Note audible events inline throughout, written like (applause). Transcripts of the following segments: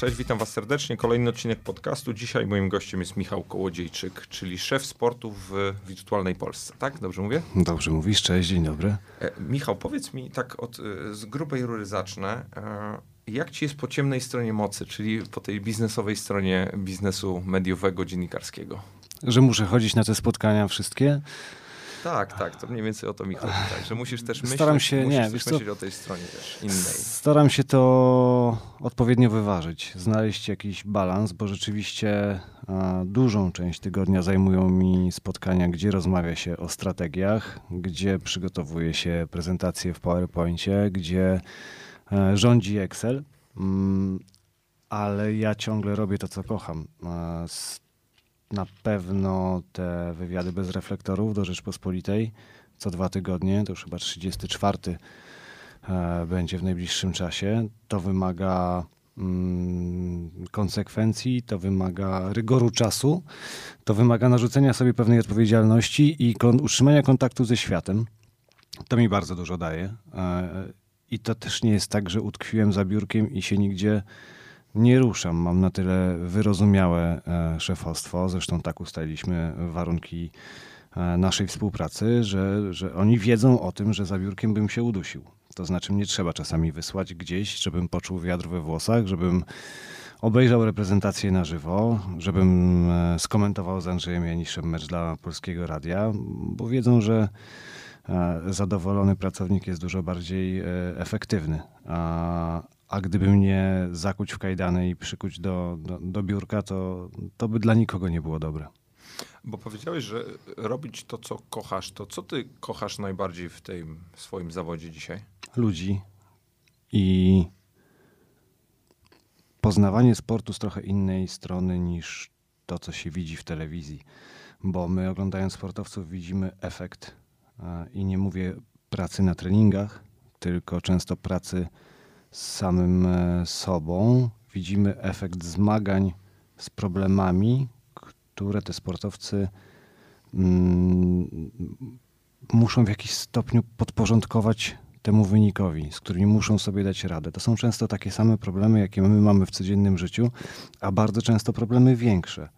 Cześć, witam Was serdecznie. Kolejny odcinek podcastu. Dzisiaj moim gościem jest Michał Kołodziejczyk, czyli szef sportu w wirtualnej Polsce. Tak? Dobrze mówię? Dobrze mówisz, cześć, dzień dobry. E, Michał, powiedz mi tak od, e, z grubej rury zacznę. E, jak ci jest po ciemnej stronie mocy, czyli po tej biznesowej stronie biznesu mediowego, dziennikarskiego? Że muszę chodzić na te spotkania wszystkie? Tak, tak, to mniej więcej o to mi chodzi. Tak, że musisz też myśleć, Staram się, musisz nie, wiesz co? myśleć o tej stronie też innej. Staram się to odpowiednio wyważyć, znaleźć jakiś balans, bo rzeczywiście a, dużą część tygodnia zajmują mi spotkania, gdzie rozmawia się o strategiach, gdzie przygotowuje się prezentacje w PowerPoincie, gdzie e, rządzi Excel, mm, ale ja ciągle robię to, co kocham. Na pewno te wywiady bez reflektorów do Rzeczpospolitej co dwa tygodnie, to już chyba 34 e, będzie w najbliższym czasie. To wymaga mm, konsekwencji, to wymaga rygoru czasu, to wymaga narzucenia sobie pewnej odpowiedzialności i utrzymania kontaktu ze światem. To mi bardzo dużo daje. E, I to też nie jest tak, że utkwiłem za biurkiem i się nigdzie nie ruszam. Mam na tyle wyrozumiałe e, szefostwo, zresztą tak ustaliliśmy warunki e, naszej współpracy, że, że oni wiedzą o tym, że za biurkiem bym się udusił. To znaczy mnie trzeba czasami wysłać gdzieś, żebym poczuł wiatr we włosach, żebym obejrzał reprezentację na żywo, żebym e, skomentował z Andrzejem Janiszem mecz dla Polskiego Radia, bo wiedzą, że zadowolony pracownik jest dużo bardziej efektywny. A, gdyby mnie zakuć w kajdany i przykuć do, do, do biurka, to, to by dla nikogo nie było dobre. Bo powiedziałeś, że robić to, co kochasz, to co ty kochasz najbardziej w tym swoim zawodzie dzisiaj? Ludzi i poznawanie sportu z trochę innej strony niż to, co się widzi w telewizji. Bo my oglądając sportowców widzimy efekt e, i nie mówię pracy na treningach, tylko często pracy z samym e, sobą. Widzimy efekt zmagań z problemami, które te sportowcy mm, muszą w jakiś stopniu podporządkować temu wynikowi, z którymi muszą sobie dać radę. To są często takie same problemy, jakie my mamy w codziennym życiu, a bardzo często problemy większe.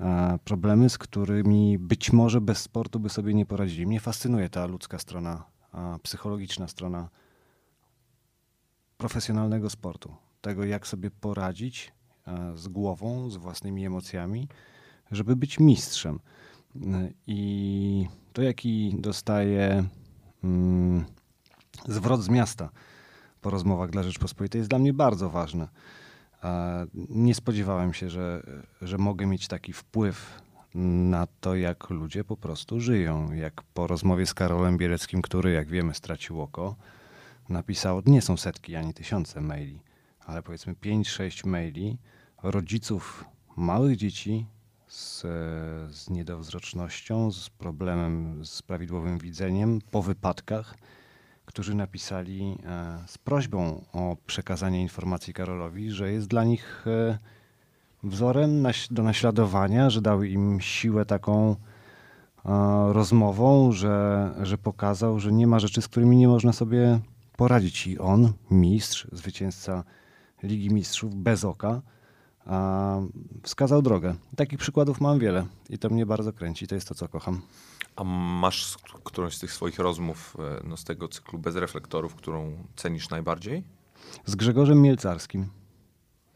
E, Problemy, z którymi być może bez sportu by sobie nie poradzili. Mnie fascynuje ta ludzka strona, a, psychologiczna strona profesjonalnego sportu. Tego, jak sobie poradzić e, z głową, z własnymi emocjami, żeby być mistrzem. E, I to, jaki dostaje mm, zwrot z miasta po rozmowach dla Rzeczpospolitej, jest dla mnie bardzo ważne. E, Nie spodziewałem się, że, że mogę mieć taki wpływ na to, jak ludzie po prostu żyją. Jak po rozmowie z Karolem Bieleckim, który, jak wiemy, stracił oko, napisał, nie są setki ani tysiące maili, ale powiedzmy 5-6 maili rodziców małych dzieci z, z niedowzrocznością, z problemem z prawidłowym widzeniem, po wypadkach, którzy napisali e, z prośbą o przekazanie informacji Karolowi, że jest dla nich e, wzorem do naśladowania, że dały im siłę taką e, rozmową, że, że pokazał, że nie ma rzeczy, z którymi nie można sobie poradzić. I on, mistrz, zwycięzca Ligi Mistrzów bez oka, a, wskazał drogę. Takich przykładów mam wiele i to mnie bardzo kręci. To jest to, co kocham. A masz którąś z tych swoich rozmów e, no, z tego cyklu bez reflektorów, którą cenisz najbardziej? Z Grzegorzem Mielcarskim.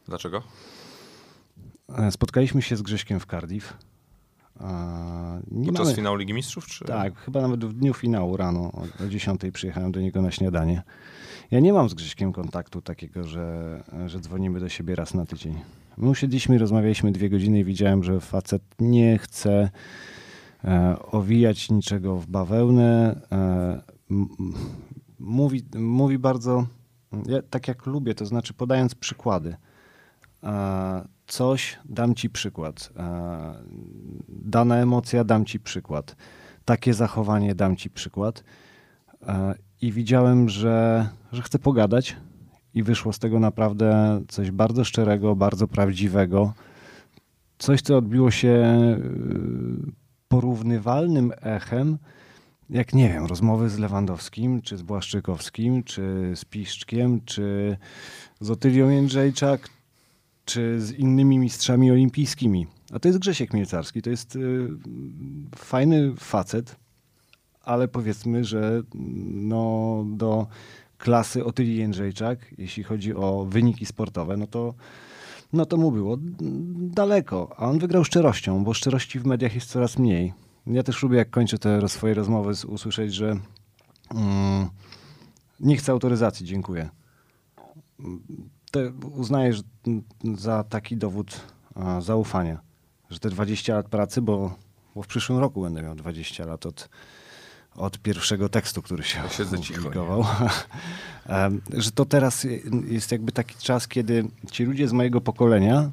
Dlaczego? E, Spotkaliśmy się z Grześkiem w Cardiff. Nie Podczas mamy... finału Ligi Mistrzów? Czy... Tak, chyba nawet w dniu finału rano o, o 10 przyjechałem do niego na śniadanie. Ja nie mam z Grześkiem kontaktu takiego, że, że dzwonimy do siebie raz na tydzień. My usiedliśmy rozmawialiśmy dwie godziny i widziałem, że facet nie chce e, owijać niczego w bawełnę. E, mówi, mówi bardzo, ja, tak jak lubię, to znaczy podając przykłady. E, coś, dam ci przykład. E, dana emocja, dam ci przykład. Takie zachowanie, dam ci przykład. E, I widziałem, że, że chcę pogadać, i wyszło z tego naprawdę coś bardzo szczerego, bardzo prawdziwego. Coś, co odbiło się y, porównywalnym echem, jak nie wiem, rozmowy z Lewandowskim, czy z Błaszczykowskim, czy z Piszczkiem, czy z Otylią Jędrzejczak, czy z innymi mistrzami olimpijskimi. A to jest Grzesiek Mielcarski. To jest y, fajny facet, ale powiedzmy, że no, do klasy Otylii Jędrzejczak, jeśli chodzi o wyniki sportowe, no to, no to mu było daleko. A on wygrał szczerością, bo szczerości w mediach jest coraz mniej. Ja też lubię, jak kończę te swoje rozmowy, usłyszeć, że mm, nie chcę autoryzacji, dziękuję. Te, uznaję że za taki dowód a, zaufania, że te 20 lat pracy, bo, bo w przyszłym roku będę miał 20 lat od, od pierwszego tekstu, który się opublikował, (laughs) że to teraz jest jakby taki czas, kiedy ci ludzie z mojego pokolenia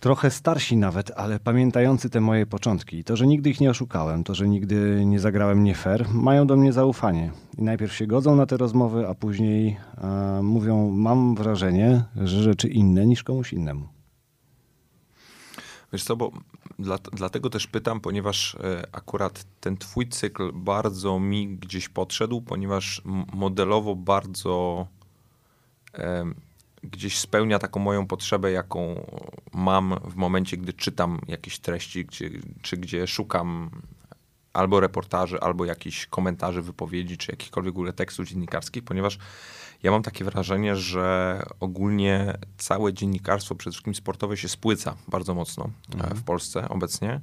trochę starsi nawet, ale pamiętający te moje początki. To, że nigdy ich nie oszukałem, to, że nigdy nie zagrałem nie fair, mają do mnie zaufanie. I najpierw się godzą na te rozmowy, a później e, mówią, mam wrażenie, że rzeczy inne niż komuś innemu. Wiesz co, bo dla, dlatego też pytam, ponieważ e, akurat ten twój cykl bardzo mi gdzieś podszedł, ponieważ modelowo bardzo e, gdzieś spełnia taką moją potrzebę, jaką mam w momencie, gdy czytam jakieś treści, gdzie, czy gdzie szukam albo reportaży, albo jakichś komentarzy, wypowiedzi, czy jakichkolwiek w ogóle tekstów dziennikarskich, ponieważ ja mam takie wrażenie, że ogólnie całe dziennikarstwo, przede wszystkim sportowe, się spłyca bardzo mocno e, mhm. w Polsce obecnie.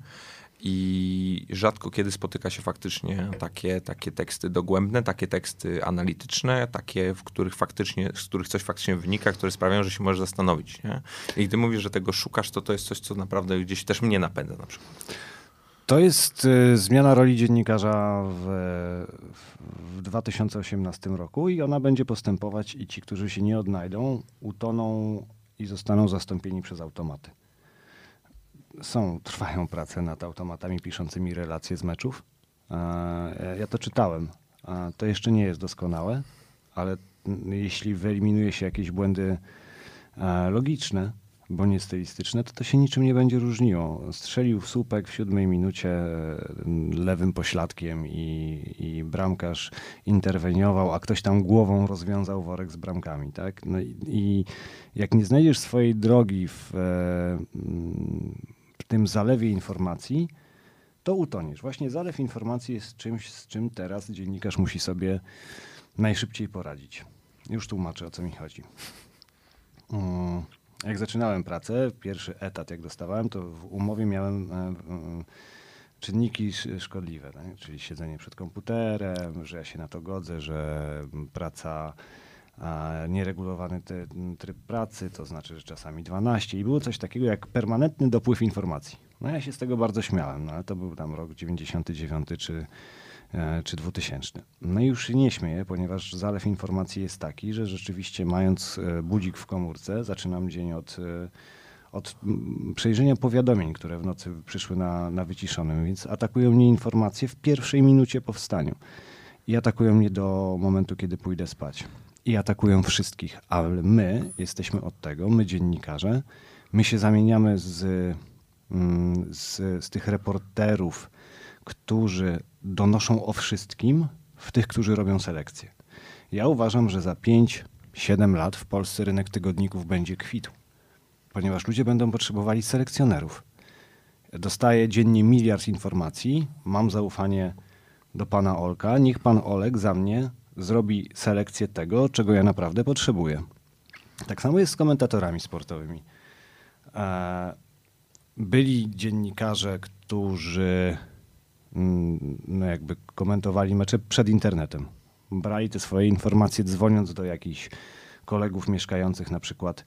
I rzadko kiedy spotyka się faktycznie takie, takie teksty dogłębne, takie teksty analityczne, takie, w których faktycznie, z których coś faktycznie wynika, które sprawiają, że się możesz zastanowić. Nie? I gdy mówisz, że tego szukasz, to to jest coś, co naprawdę gdzieś też mnie napędza na przykład. To jest y, zmiana roli dziennikarza w, w 2018 roku i ona będzie postępować i ci, którzy się nie odnajdą, utoną i zostaną zastąpieni przez automaty. Są, trwają prace nad automatami piszącymi relacje z meczów. E, ja to czytałem. To jeszcze nie jest doskonałe, ale jeśli wyeliminuje się jakieś błędy logiczne, bo nie stylistyczne, to to się niczym nie będzie różniło. Strzelił w słupek w siódmej minucie lewym pośladkiem i, i bramkarz interweniował, a ktoś tam głową rozwiązał worek z bramkami. Tak? No i, i jak nie znajdziesz swojej drogi w, e, w tym zalewie informacji, to utoniesz. Właśnie zalew informacji jest czymś, z czym teraz dziennikarz musi sobie najszybciej poradzić. Już tłumaczę, o co mi chodzi. Um, jak zaczynałem pracę, pierwszy etat jak dostawałem, to w umowie miałem e, e, czynniki szkodliwe, tak? czyli siedzenie przed komputerem, że ja się na to godzę, że praca, nieregulowany tryb pracy, to znaczy, że czasami 12 i było coś takiego jak permanentny dopływ informacji. No ja się z tego bardzo śmiałem, no ale to był tam rok 99 czy E, czy 2000. No i już się nie śmieję, ponieważ zalew informacji jest taki, że rzeczywiście mając e, budzik w komórce, zaczynam dzień od, e, od przejrzenia powiadomień, które w nocy przyszły na, na wyciszonym, więc atakują mnie informacje w pierwszej minucie po wstaniu i atakują mnie do momentu, kiedy pójdę spać. I atakują wszystkich, ale my jesteśmy od tego, my dziennikarze, my się zamieniamy z, mm, z, z tych reporterów, którzy donoszą o wszystkim, w tych, którzy robią selekcję. Ja uważam, że za 5-7 lat w Polsce rynek tygodników będzie kwitł, ponieważ ludzie będą potrzebowali selekcjonerów. Dostaję dziennie miliard informacji, mam zaufanie do pana Olka, niech pan Olek za mnie zrobi selekcję tego, czego ja naprawdę potrzebuję. Tak samo jest z komentatorami sportowymi. E, byli dziennikarze, którzy Mm, no jakby komentowali mecze przed internetem. Brali te swoje informacje dzwoniąc do jakichś kolegów mieszkających na przykład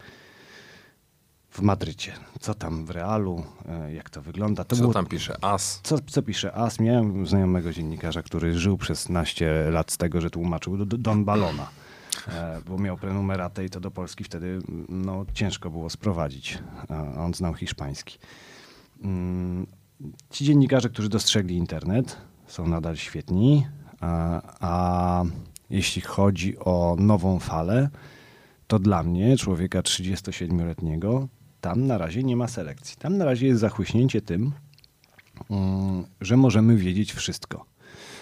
w Madrycie. Co tam w Realu, e, jak to wygląda. To co było... tam pisze AS? Co, co pisze AS? Miałem znajomego dziennikarza, który żył przez naście lat z tego, że tłumaczył do, Don Balona. E, bo miał prenumeratę i to do Polski wtedy no, ciężko było sprowadzić. On znał hiszpański. Mm, ci dziennikarze, którzy dostrzegli internet, są nadal świetni, a, a jeśli chodzi o nową falę, to dla mnie, człowieka 37-letniego, tam na razie nie ma selekcji. Tam na razie jest zachłyśnięcie tym, mm, że możemy wiedzieć wszystko.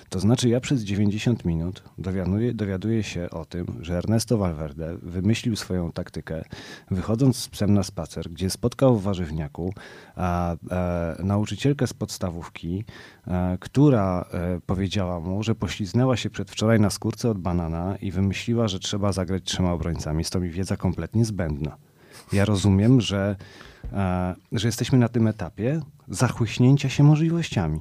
To znaczy ja przez 90 minut dowiaduję, dowiaduję się o tym, że Ernesto Valverde wymyślił swoją taktykę, wychodząc z psem na spacer, gdzie spotkał w warzywniaku a, a, nauczycielkę z podstawówki, a, która e, powiedziała mu, że pośliznęła się przedwczoraj na skórce od banana i wymyśliła, że trzeba zagrać trzema obrońcami. Jest to mi wiedza kompletnie zbędna. Ja rozumiem, że, e, że jesteśmy na tym etapie zachłyśnięcia się możliwościami,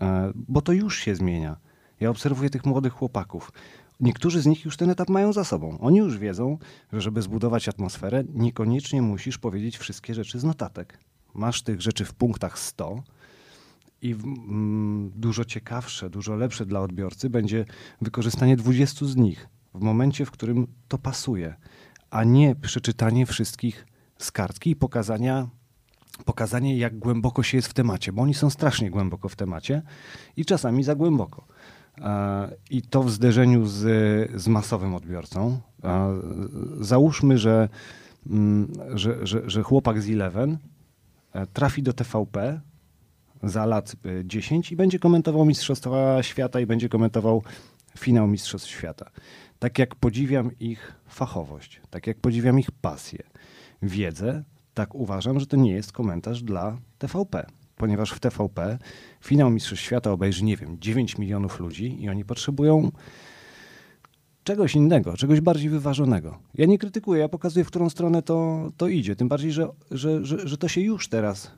e, bo to już się zmienia. Ja obserwuję tych młodych chłopaków. Niektórzy z nich już ten etap mają za sobą. Oni już wiedzą, że żeby zbudować atmosferę, niekoniecznie musisz powiedzieć wszystkie rzeczy z notatek. Masz tych rzeczy w punktach 100 i mm, dużo ciekawsze, dużo lepsze dla odbiorcy będzie wykorzystanie 20 z nich w momencie, w którym to pasuje a nie przeczytanie wszystkich z kartki i pokazania, pokazanie, jak głęboko się jest w temacie, bo oni są strasznie głęboko w temacie i czasami za głęboko. I to w zderzeniu z, z masowym odbiorcą. Załóżmy, że, mm, że, że, że chłopak z Eleven e, trafi do TVP za lat 10 e, i będzie komentował Mistrzostwa Świata i będzie komentował finał Mistrzostw Świata. Tak jak podziwiam ich fachowość, tak jak podziwiam ich pasję, wiedzę, tak uważam, że to nie jest komentarz dla TVP. Ponieważ w TVP finał Mistrzostw Świata obejrzy, nie wiem, 9 milionów ludzi i oni potrzebują czegoś innego, czegoś bardziej wyważonego. Ja nie krytykuję, ja pokazuję, w którą stronę to, to idzie. Tym bardziej, że, że, że, że to się już teraz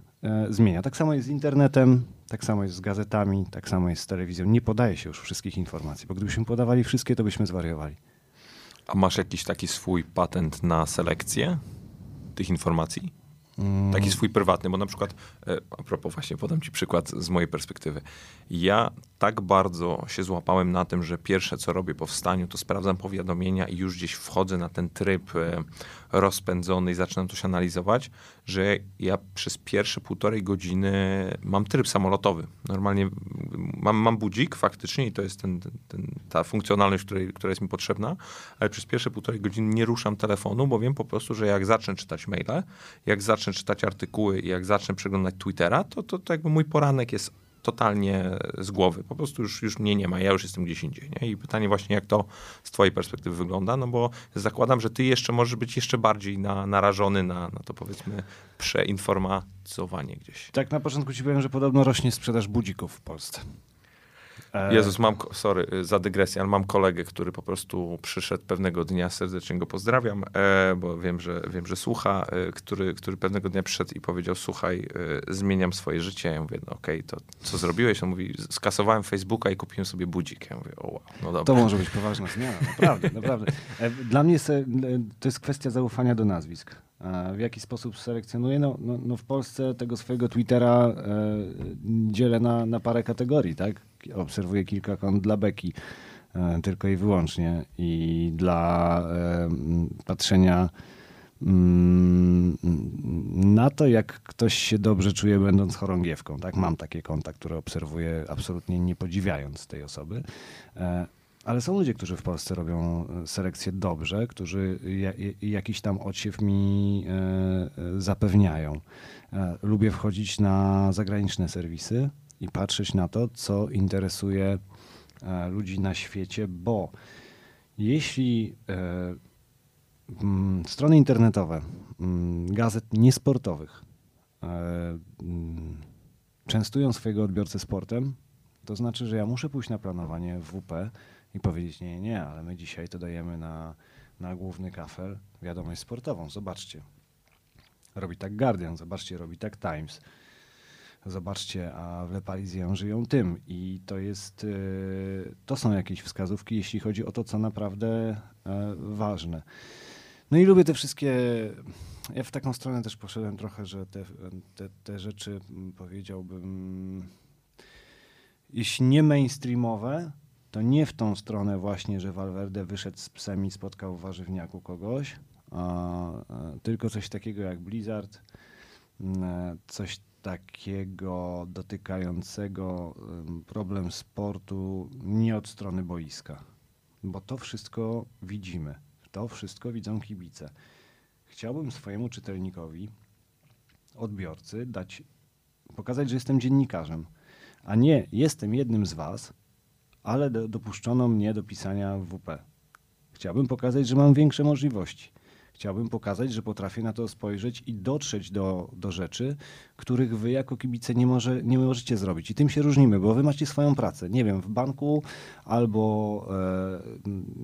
zmienia. Tak samo jest z internetem, tak samo jest z gazetami, tak samo jest z telewizją. Nie podaje się już wszystkich informacji, bo gdybyśmy podawali wszystkie, to byśmy zwariowali. A masz jakiś taki swój patent na selekcję tych informacji? Taki swój prywatny, bo na przykład, e, a propos właśnie, podam ci przykład z mojej perspektywy. Ja tak bardzo się złapałem na tym, że pierwsze co robię po wstaniu, to sprawdzam powiadomienia i już gdzieś wchodzę na ten tryb e, rozpędzony i zaczynam coś analizować, że ja przez pierwsze półtorej godziny mam tryb samolotowy. Normalnie mam, mam budzik faktycznie i to jest ten, ten, ta funkcjonalność, której, która jest mi potrzebna, ale przez pierwsze półtorej godziny nie ruszam telefonu, bo wiem po prostu, że jak zacznę czytać maile, jak zacznę czytać artykuły jak zacznę przeglądać Twittera, to, to, to jakby mój poranek jest totalnie z głowy. Po prostu już, już mnie nie ma, ja już jestem gdzieś indziej. Nie? I pytanie właśnie, jak to z twojej perspektywy wygląda, no bo zakładam, że ty jeszcze możesz być jeszcze bardziej na, narażony na, na to powiedzmy przeinformacowanie gdzieś. Tak, na początku ci powiem, że podobno rośnie sprzedaż budzików w Polsce. E, Jezus, mam, sorry y, za dygresję, ale mam kolegę, który po prostu przyszedł pewnego dnia, serdecznie go pozdrawiam, e, bo wiem, że, wiem, że słucha, e, który, który pewnego dnia przyszedł i powiedział, słuchaj, zmieniam swoje życie. Ja mówię, no okej, okay, to co zrobiłeś? On mówi, skasowałem Facebooka i kupiłem sobie budzik. Ja mówię, o wow, no dobra. To może być poważna zmiana, naprawdę, (laughs) naprawdę. Dla mnie to jest kwestia zaufania do nazwisk. W jaki sposób selekcjonuję? No, no, no, w Polsce tego swojego Twittera e, dzielę na, na parę kategorii, tak? Obserwuję kilka kont dla beki e, tylko i wyłącznie i dla e, patrzenia mm, na to, jak ktoś się dobrze czuje, będąc chorągiewką. Tak? Mam takie konta, które obserwuję absolutnie nie podziwiając tej osoby. E, ale są ludzie, którzy w Polsce robią selekcję dobrze, którzy jakiś tam odsiew mi zapewniają. Lubię wchodzić na zagraniczne serwisy i patrzeć na to, co interesuje ludzi na świecie, bo jeśli strony internetowe gazet niesportowych częstują swojego odbiorcę sportem, to znaczy, że ja muszę pójść na planowanie WP i powiedzieć nie, nie, ale my dzisiaj to dajemy na, na główny kafel wiadomość sportową. Zobaczcie. Robi tak Guardian, zobaczcie, robi tak Times. Zobaczcie, a w Le Parisien żyją tym. I to jest, yy, to są jakieś wskazówki, jeśli chodzi o to, co naprawdę yy, ważne. No i lubię te wszystkie. Ja w taką stronę też poszedłem trochę, że te, te, te rzeczy powiedziałbym, jeśli nie mainstreamowe, to nie w tą stronę właśnie, że Valverde wyszedł z psem i spotkał w warzywniaku kogoś, a, tylko coś takiego jak Blizzard, coś takiego dotykającego problem sportu nie od strony boiska, bo to wszystko widzimy, to wszystko widzą kibice. Chciałbym swojemu czytelnikowi, odbiorcy dać, pokazać, że jestem dziennikarzem, a nie jestem jednym z was, ale do, dopuszczono mnie do pisania w WP. Chciałbym pokazać, że mam większe możliwości. Chciałbym pokazać, że potrafię na to spojrzeć i dotrzeć do, do rzeczy, których wy jako kibice nie, może, nie możecie zrobić. I tym się różnimy, bo wy macie swoją pracę. Nie wiem, w banku albo,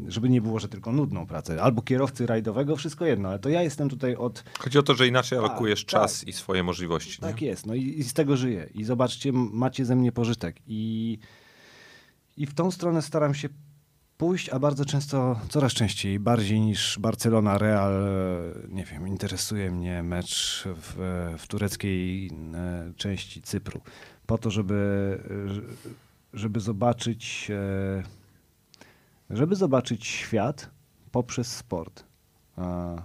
e, żeby nie było, że tylko nudną pracę, albo kierowcy rajdowego, wszystko jedno, ale to ja jestem tutaj od... Chodzi o to, że inaczej Tak, alokujesz tak. czas i swoje możliwości. Tak nie? jest, no i, i z tego żyję. I zobaczcie, macie ze mnie pożytek. I, I w tą stronę staram się pójść, a bardzo często, coraz częściej, bardziej niż Barcelona, Real, nie wiem, interesuje mnie mecz w, w tureckiej e, części Cypru. Po to, żeby, żeby zobaczyć, e, żeby zobaczyć świat poprzez sport. A,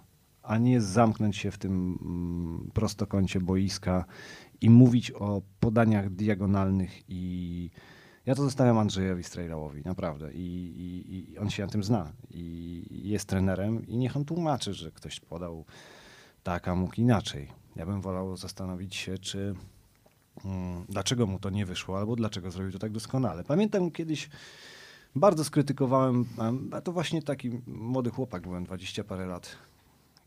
a nie zamknąć się w tym mm, prostokącie boiska i mówić o podaniach diagonalnych i ja to zostawiam Andrzejowi Strejlałowi, naprawdę. I, i, I on się na tym zna. I jest trenerem i niech on tłumaczy, że ktoś podał tak, a mógł inaczej. Ja bym wolał zastanowić się, czy mm, dlaczego mu to nie wyszło, albo dlaczego zrobił to tak doskonale. Pamiętam kiedyś bardzo skrytykowałem, em, a to właśnie taki młody chłopak byłem, 20 parę lat.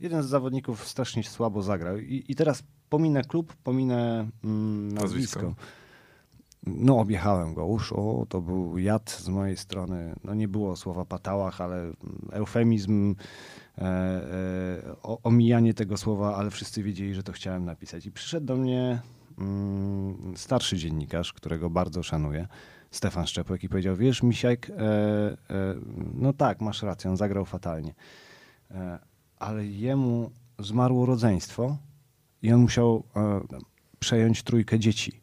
Jeden z zawodników strasznie słabo zagrał i, i teraz pominę klub, pominę mm, nazwisko. Nazwisko. No objechałem go, już o, to był jad z mojej strony. No nie było słowa patałach, ale eufemizm, e, e, o, omijanie tego słowa, ale wszyscy wiedzieli, że to chciałem napisać. I przyszedł do mnie mm, starszy dziennikarz, którego bardzo szanuję, Stefan Szczepłek i powiedział, wiesz Misiajk, e, e, no tak, masz rację, on zagrał fatalnie, e, ale jemu zmarło rodzeństwo i on musiał e, przejąć trójkę dzieci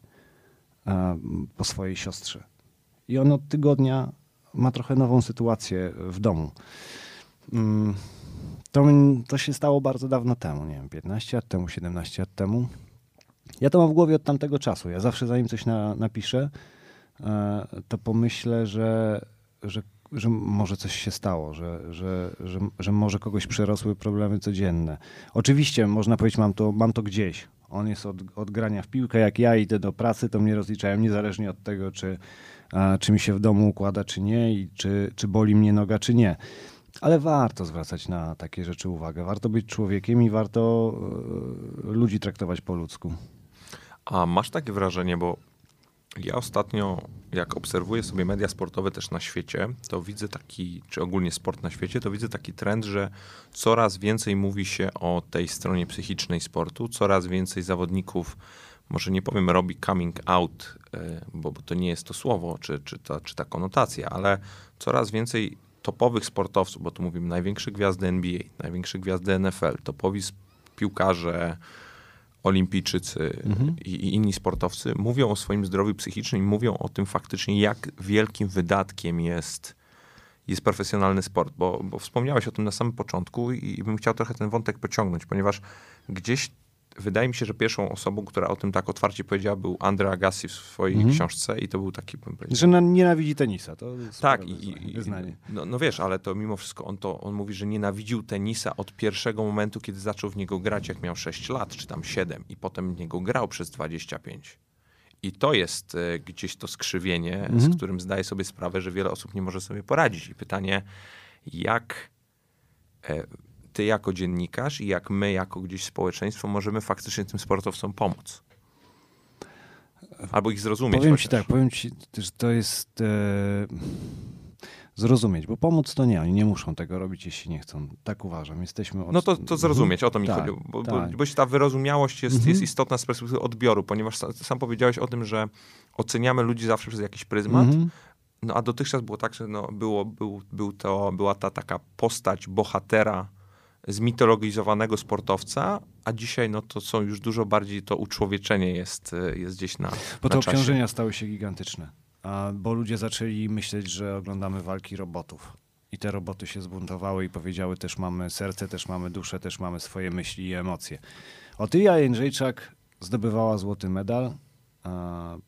po swojej siostrze. I on od tygodnia ma trochę nową sytuację w domu. Mm, To, to się stało bardzo dawno temu, nie wiem, 15 lat temu, 17 lat temu. Ja to mam w głowie od tamtego czasu. Ja zawsze zanim coś na, napiszę, e, to pomyślę, że, że, że może coś się stało, że, że, że, że może kogoś przerosły problemy codzienne. Oczywiście można powiedzieć, mam to, mam to gdzieś. On jest od, od grania w piłkę, jak ja idę do pracy, to mnie rozliczają niezależnie od tego, czy, a, czy mi się w domu układa, czy nie, i czy, czy boli mnie noga, czy nie. Ale warto zwracać na takie rzeczy uwagę. Warto być człowiekiem i warto e, ludzi traktować po ludzku. A masz takie wrażenie, bo ja ostatnio, jak obserwuję sobie media sportowe też na świecie, to widzę taki, czy ogólnie sport na świecie, to widzę taki trend, że coraz więcej mówi się o tej stronie psychicznej sportu, coraz więcej zawodników, może nie powiem robi coming out, e, bo, bo to nie jest to słowo, czy, czy, ta, czy ta konotacja, ale coraz więcej topowych sportowców, bo tu mówimy największe gwiazdy NBA, największe gwiazdy NFL, topowi piłkarze, olimpijczycy i, i inni sportowcy mówią o swoim zdrowiu psychicznym i mówią o tym faktycznie, jak wielkim wydatkiem jest, jest profesjonalny sport, bo, bo wspomniałeś o tym na samym początku i, i bym chciał trochę ten wątek pociągnąć, ponieważ gdzieś wydaje mi się, że pierwszą osobą, która o tym tak otwarcie powiedziała, był Andre Agassi w swojej Mhm. książce i to był taki, Że na- nienawidzi tenisa. To jest tak, i, wyznanie. no, no wiesz, ale to mimo wszystko on, to, on mówi, że nienawidził tenisa od pierwszego momentu, kiedy zaczął w niego grać, jak miał 6 lat, czy tam 7 i potem w niego grał przez 25. I to jest e, gdzieś to skrzywienie, Mhm. z którym zdaję sobie sprawę, że wiele osób nie może sobie poradzić. I pytanie, jak e, ty jako dziennikarz i jak my jako gdzieś społeczeństwo możemy faktycznie tym sportowcom pomóc? Albo ich zrozumieć. Powiem ci chociaż. tak, powiem ci, że to jest e, zrozumieć, bo pomóc to nie, oni nie muszą tego robić, jeśli nie chcą. Tak uważam. Jesteśmy od... No to, to zrozumieć, o to mi Tak, chodzi. Bo, tak. bo, bo ta wyrozumiałość jest, Mhm. jest istotna z perspektywy odbioru, ponieważ sam, sam powiedziałeś o tym, że oceniamy ludzi zawsze przez jakiś pryzmat. Mhm. No a dotychczas było tak, że no, było, był, był to, była ta taka postać bohatera zmitologizowanego sportowca, a dzisiaj no to są już dużo bardziej to uczłowieczenie jest, jest gdzieś na, Bo na te czasie. obciążenia stały się gigantyczne. A, bo ludzie zaczęli myśleć, że oglądamy walki robotów. I te roboty się zbuntowały i powiedziały, też mamy serce, też mamy duszę, też mamy swoje myśli i emocje. Otylia Jędrzejczak zdobywała złoty medal,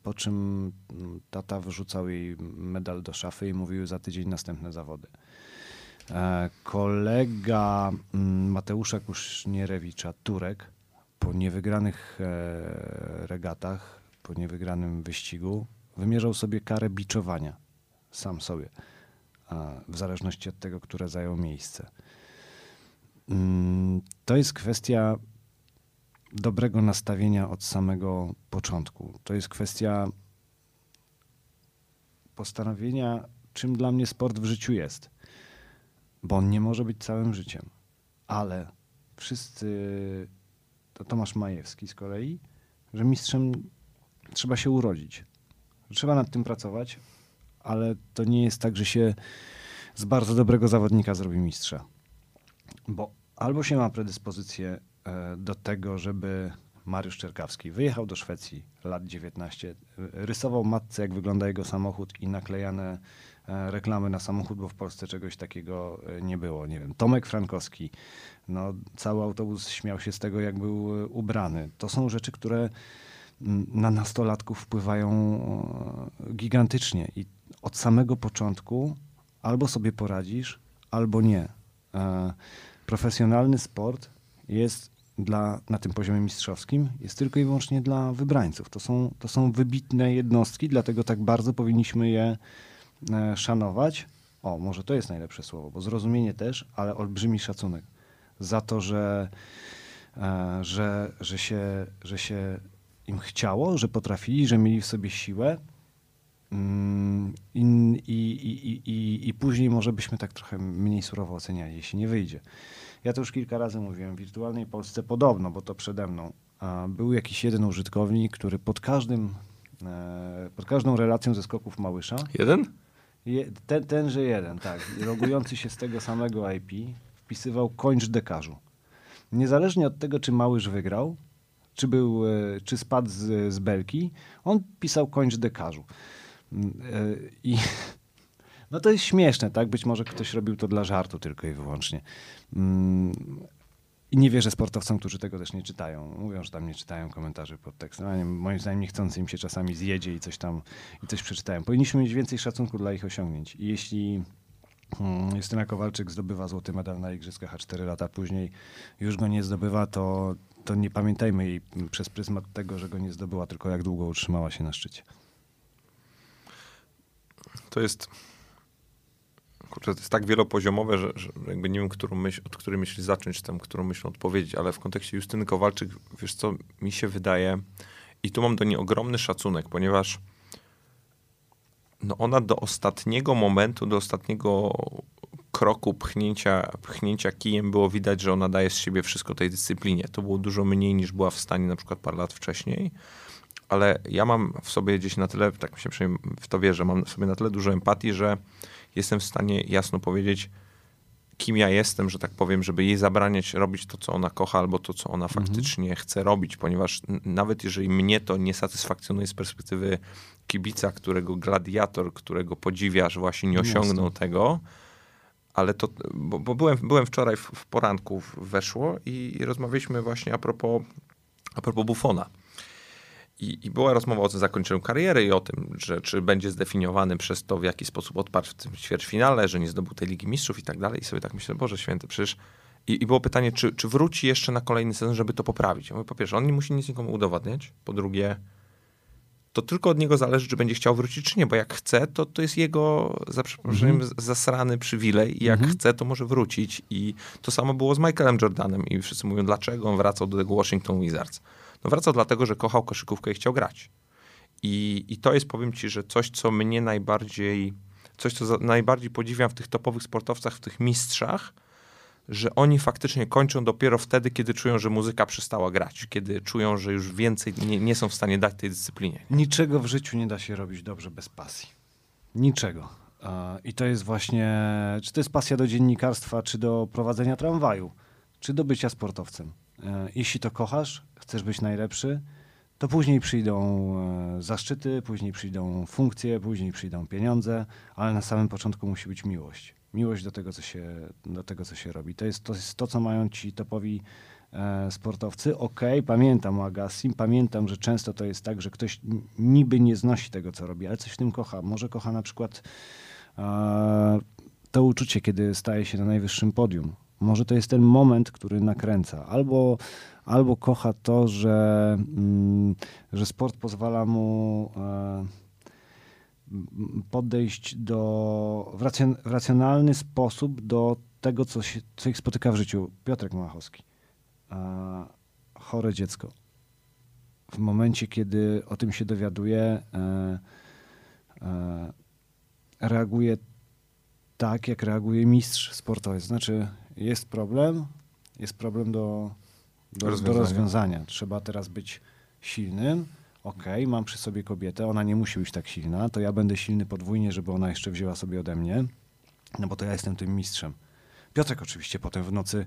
po czym mm, tata wyrzucał jej medal do szafy i mówił za tydzień następne zawody. E, Kolega mm, Mateusza Kusznierewicza, Turek, po niewygranych e, regatach, po niewygranym wyścigu, wymierzał sobie karę biczowania. sam sobie, w zależności od tego, które zajął miejsce. Mm, to jest kwestia dobrego nastawienia od samego początku. To jest kwestia postanowienia, czym dla mnie sport w życiu jest. Bo on nie może być całym życiem. Ale wszyscy, to Tomasz Majewski z kolei, że mistrzem trzeba się urodzić. Trzeba nad tym pracować, ale to nie jest tak, że się z bardzo dobrego zawodnika zrobi mistrza. Bo albo się ma predyspozycję e, do tego, żeby Mariusz Czerkawski wyjechał do Szwecji lat 19, rysował matce, jak wygląda jego samochód i naklejane e, reklamy na samochód, bo w Polsce czegoś takiego e, nie było. Nie wiem, Tomek Frankowski, no, cały autobus śmiał się z tego, jak był ubrany. To są rzeczy, które na nastolatków wpływają gigantycznie i od samego początku albo sobie poradzisz, albo nie. Profesjonalny sport jest dla, na tym poziomie mistrzowskim jest tylko i wyłącznie dla wybrańców. To są, to są wybitne jednostki, dlatego tak bardzo powinniśmy je e, szanować. O, może to jest najlepsze słowo, bo zrozumienie też, ale olbrzymi szacunek za to, że, e, że, że, się, że się im chciało, że potrafili, że mieli w sobie siłę. Mm, I, i, i, i, I później może byśmy tak trochę mniej surowo oceniali, jeśli nie wyjdzie. Ja to już kilka razy mówiłem, w wirtualnej Polsce podobno, bo to przede mną, był jakiś jeden użytkownik, który pod każdym, e, pod każdą relacją ze skoków Małysza... Jeden? Je, ten, tenże jeden, tak. Logujący się z tego samego IP wpisywał kończ dekarzu. Niezależnie od tego, czy Małysz wygrał, czy, był, e, czy spadł z, z belki, on pisał kończ dekarzu. Mm, e, I (laughs) no to jest śmieszne, tak? Być może ktoś robił to dla żartu tylko i wyłącznie. I nie wierzę sportowcom, którzy tego też nie czytają. Mówią, że tam nie czytają komentarzy pod tekstem. A nie, moim zdaniem niechcący im się czasami zjedzie i coś tam i coś przeczytają. Powinniśmy mieć więcej szacunku dla ich osiągnięć. I jeśli hmm, Justyna Kowalczyk zdobywa złoty medal na Igrzyskach, a cztery lata później już go nie zdobywa, to, to nie pamiętajmy jej przez pryzmat tego, że go nie zdobyła, tylko jak długo utrzymała się na szczycie. To jest kurczę, to jest tak wielopoziomowe, że, że jakby nie wiem, którą myśl, od której myśli zacząć, tam, którą myślą odpowiedzieć, ale w kontekście Justyny Kowalczyk, wiesz co, mi się wydaje, i tu mam do niej ogromny szacunek, ponieważ no ona do ostatniego momentu, do ostatniego kroku pchnięcia, pchnięcia kijem było widać, że ona daje z siebie wszystko tej dyscyplinie. To było dużo mniej niż była w stanie na przykład parę lat wcześniej, ale ja mam w sobie gdzieś na tyle, tak mi się przynajmniej w to wierzę, mam w sobie na tyle dużo empatii, że jestem w stanie jasno powiedzieć, kim ja jestem, że tak powiem, żeby jej zabraniać robić to, co ona kocha, albo to, co ona mhm. faktycznie chce robić, ponieważ nawet jeżeli mnie to nie satysfakcjonuje z perspektywy kibica, którego gladiator, którego podziwiasz, właśnie nie osiągnął Jasne. tego, ale to, bo, bo, byłem, byłem wczoraj w, w poranku, weszło i, i rozmawialiśmy właśnie a propos, a propos Buffona. I, I, była rozmowa o zakończeniu kariery i o tym, że czy będzie zdefiniowany przez to, w jaki sposób odparł w tym ćwierćfinale, że nie zdobył tej Ligi Mistrzów i tak dalej. I sobie tak myślę, Boże Święty, przecież... I, i było pytanie, czy, czy wróci jeszcze na kolejny sezon, żeby to poprawić. Ja mówię, po pierwsze, on nie musi nic nikomu udowadniać. Po drugie, to tylko od niego zależy, czy będzie chciał wrócić, czy nie, bo jak chce, to, to jest jego, za przeproszeniem, mm -hmm. zasrany przywilej i jak mm -hmm. chce, to może wrócić. I to samo było z Michaelem Jordanem i wszyscy mówią, dlaczego on wracał do tego Washington Wizards. No wracał dlatego, że kochał koszykówkę i chciał grać. I, I to jest, powiem ci, że coś, co mnie najbardziej, coś, co za, najbardziej podziwiam w tych topowych sportowcach, w tych mistrzach, że oni faktycznie kończą dopiero wtedy, kiedy czują, że muzyka przestała grać, kiedy czują, że już więcej nie, nie są w stanie dać tej dyscyplinie. Niczego w życiu nie da się robić dobrze bez pasji. Niczego. I to jest właśnie, czy to jest pasja do dziennikarstwa, czy do prowadzenia tramwaju, czy do bycia sportowcem. E, jeśli to kochasz, chcesz być najlepszy, to później przyjdą e, zaszczyty, później przyjdą funkcje, później przyjdą pieniądze, ale na samym początku musi być miłość. Miłość do tego, co się, do tego, co się robi. To jest, to jest to, co mają ci topowi e, sportowcy. Okej, okay, pamiętam o Agassim, pamiętam, że często to jest tak, że ktoś niby nie znosi tego, co robi, ale coś w tym kocha. Może kocha na przykład e, to uczucie, kiedy staje się na najwyższym podium. Może to jest ten moment, który nakręca. Albo albo kocha to, że, mm, że sport pozwala mu e, podejść do, w, racjon, w racjonalny sposób do tego, co, się, co ich spotyka w życiu. Piotrek Małachowski, a, chore dziecko. W momencie, kiedy o tym się dowiaduje, e, e, reaguje tak, jak reaguje mistrz sportowy. Znaczy, jest problem, jest problem do, do, Rozwiązania. do rozwiązania. Trzeba teraz być silnym. Okej, mam przy sobie kobietę, ona nie musi być tak silna, to ja będę silny podwójnie, żeby ona jeszcze wzięła sobie ode mnie, no bo to ja jestem tym mistrzem. Piotrek oczywiście potem w nocy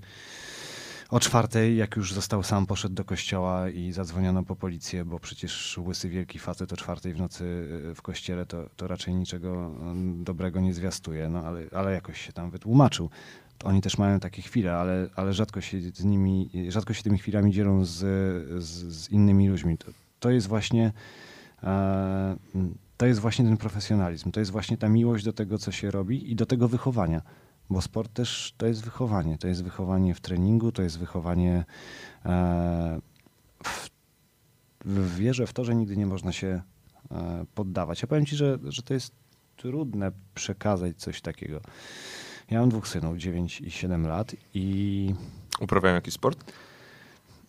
o czwartej, jak już został sam, poszedł do kościoła i zadzwoniono po policję, bo przecież łysy wielki facet o czwartej w nocy y, w kościele to, to raczej niczego mm, dobrego nie zwiastuje, no ale, ale jakoś się tam wytłumaczył. Oni też mają takie chwile, ale, ale rzadko się z nimi, rzadko się tymi chwilami dzielą z, z, z innymi ludźmi. To, to jest właśnie e, to jest właśnie ten profesjonalizm, to jest właśnie ta miłość do tego, co się robi i do tego wychowania. Bo sport też to jest wychowanie. To jest wychowanie w treningu, to jest wychowanie e, w, w wierze w to, że nigdy nie można się e, poddawać. Ja powiem ci, że, że to jest trudne przekazać coś takiego. Ja mam dwóch synów, 9 i 7 lat i Uprawiają jakiś sport?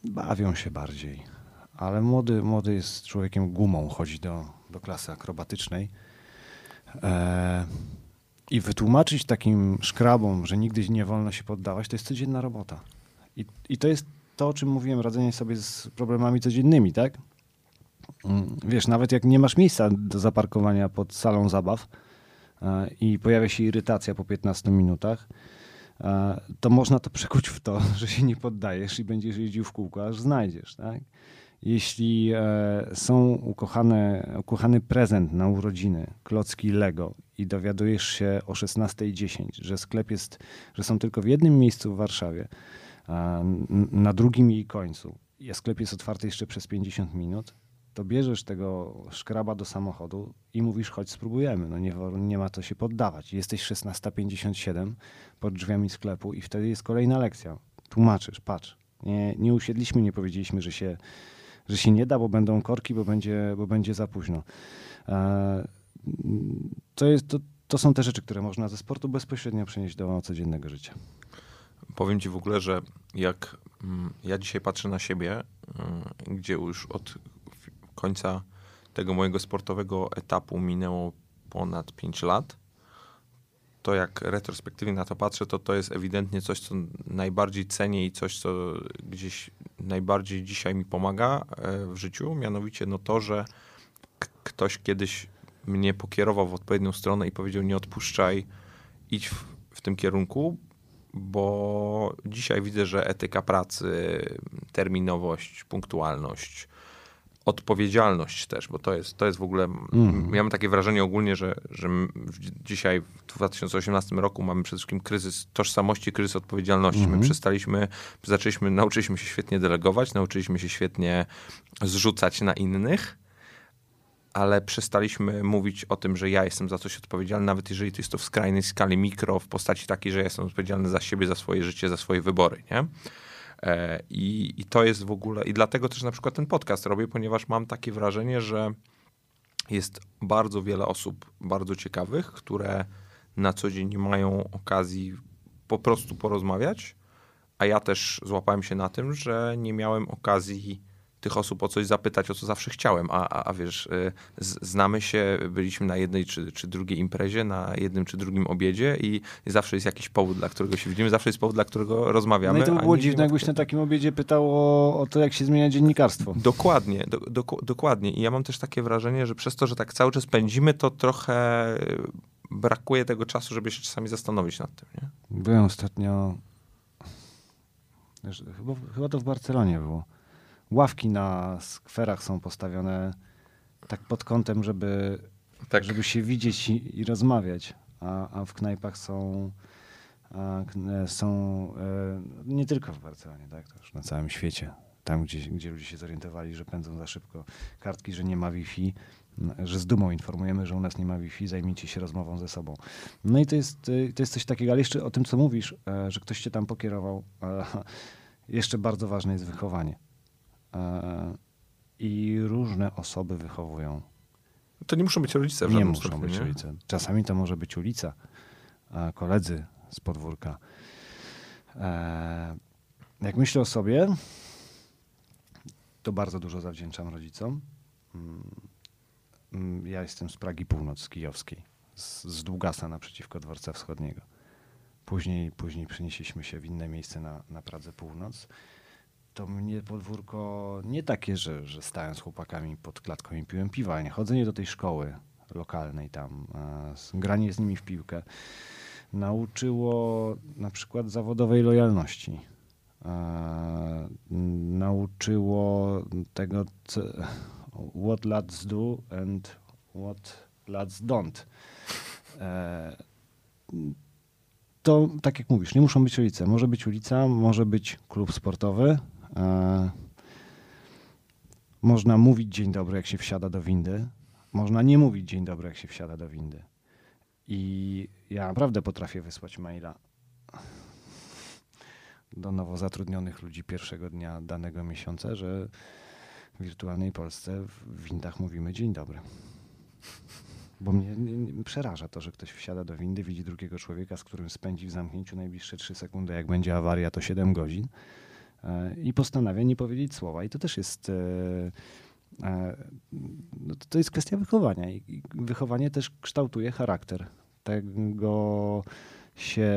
bawią się bardziej. Ale młody, młody jest człowiekiem gumą, chodzi do, do klasy akrobatycznej. E, I wytłumaczyć takim szkrabom, że nigdy nie wolno się poddawać, to jest codzienna robota. I, I to jest to, o czym mówiłem, radzenie sobie z problemami codziennymi, tak? Mm, Wiesz, nawet jak nie masz miejsca do zaparkowania pod salą zabaw i pojawia się irytacja po 15 minutach, e, to można to przekuć w to, (laughs) że się nie poddajesz i będziesz jeździł w kółko, aż znajdziesz, tak? Jeśli e, są ukochane, ukochany prezent na urodziny, klocki Lego i dowiadujesz się o 16.10, że sklep jest, że są tylko w jednym miejscu w Warszawie, na drugim jej końcu, a sklep jest otwarty jeszcze przez 50 minut, to bierzesz tego szkraba do samochodu i mówisz, chodź spróbujemy. No nie, nie ma to się poddawać. Jesteś 16.57 pod drzwiami sklepu i wtedy jest kolejna lekcja. Tłumaczysz, patrz. Nie, nie usiedliśmy, nie powiedzieliśmy, że się, że się nie da, bo będą korki, bo będzie, bo będzie za późno. E, to, jest, to, to są te rzeczy, które można ze sportu bezpośrednio przenieść do codziennego życia. Powiem ci w ogóle, że jak mm, ja dzisiaj patrzę na siebie, mm, gdzie już od końca tego mojego sportowego etapu minęło ponad 5 lat, to jak retrospektywnie na to patrzę, to to jest ewidentnie coś, co najbardziej cenię i coś, co gdzieś najbardziej dzisiaj mi pomaga e, w życiu, mianowicie no to, że ktoś kiedyś mnie pokierował w odpowiednią stronę i powiedział nie odpuszczaj, idź w, w tym kierunku, bo dzisiaj widzę, że etyka pracy, terminowość, punktualność, odpowiedzialność też, bo to jest, to jest w ogóle. Mhm. Ja mam takie wrażenie ogólnie, że, że dzisiaj w 2018 roku mamy przede wszystkim kryzys tożsamości, kryzys odpowiedzialności. Mhm. My przestaliśmy, zaczęliśmy, nauczyliśmy się świetnie delegować, nauczyliśmy się świetnie zrzucać na innych. Ale przestaliśmy mówić o tym, że ja jestem za coś odpowiedzialny, nawet jeżeli to jest to w skrajnej skali mikro, w postaci takiej, że ja jestem odpowiedzialny za siebie, za swoje życie, za swoje wybory, nie? E, I, I to jest w ogóle, i dlatego też na przykład ten podcast robię, ponieważ mam takie wrażenie, że jest bardzo wiele osób bardzo ciekawych, które na co dzień nie mają okazji po prostu porozmawiać, a ja też złapałem się na tym, że nie miałem okazji tych osób o coś zapytać, o co zawsze chciałem, a, a, a wiesz, y, z, znamy się, byliśmy na jednej czy, czy drugiej imprezie, na jednym czy drugim obiedzie i, zawsze jest jakiś powód, dla którego się widzimy, zawsze jest powód, dla którego rozmawiamy. No i to by było dziwne, jakbyś na takim obiedzie pytał o, o to, jak się zmienia dziennikarstwo. Dokładnie, do, doku- dokładnie. I ja mam też takie wrażenie, że przez to, że tak cały czas pędzimy, to trochę y, brakuje tego czasu, żeby się czasami zastanowić nad tym, nie? Byłem ostatnio, chyba, chyba to w Barcelonie było. Ławki na skwerach są postawione tak pod kątem, żeby, Tak. żeby się widzieć i, i rozmawiać, a, a w knajpach są, a, e, są e, nie tylko w Barcelonie, tak, to już na całym świecie. Tam, gdzie, gdzie ludzie się zorientowali, że pędzą za szybko kartki, że nie ma Wi-Fi, że z dumą informujemy, że u nas nie ma Wi-Fi, zajmijcie się rozmową ze sobą. No i to jest, y, to jest coś takiego, ale jeszcze o tym, co mówisz, e, że ktoś cię tam pokierował, e, (laughs) jeszcze bardzo ważne jest wychowanie. E, I różne osoby wychowują. To nie muszą być rodzice w Nie muszą stopniu, być nie? rodzice. Czasami to może być ulica, a koledzy z podwórka. E, jak myślę o sobie, to bardzo dużo zawdzięczam rodzicom. Mm, mm, Ja jestem z Pragi Północ, kijowskiej, z, z Długasa naprzeciwko Dworca Wschodniego. Później, później przenieśliśmy się w inne miejsce na, na Pradze Północ. To mnie podwórko nie takie, że, że stałem z chłopakami pod klatką i piłem piwa, nie chodzenie do tej szkoły lokalnej tam, e, granie z nimi w piłkę nauczyło na przykład zawodowej lojalności. E, nauczyło tego, co, what lads do and what lads don't. E, to tak jak mówisz, nie muszą być rodzice. Może być ulica, może być klub sportowy. E, można mówić dzień dobry, jak się wsiada do windy. Można nie mówić dzień dobry, jak się wsiada do windy. I ja naprawdę potrafię wysłać maila do nowo zatrudnionych ludzi pierwszego dnia danego miesiąca, że w wirtualnej Polsce w windach mówimy dzień dobry. Bo mnie nie, nie, przeraża to, że ktoś wsiada do windy, widzi drugiego człowieka, z którym spędzi w zamknięciu najbliższe 3 sekundy, jak będzie awaria, to 7 godzin i postanawia nie powiedzieć słowa. I to też jest. E, e, no to, jest kwestia wychowania. I wychowanie też kształtuje charakter. Tego się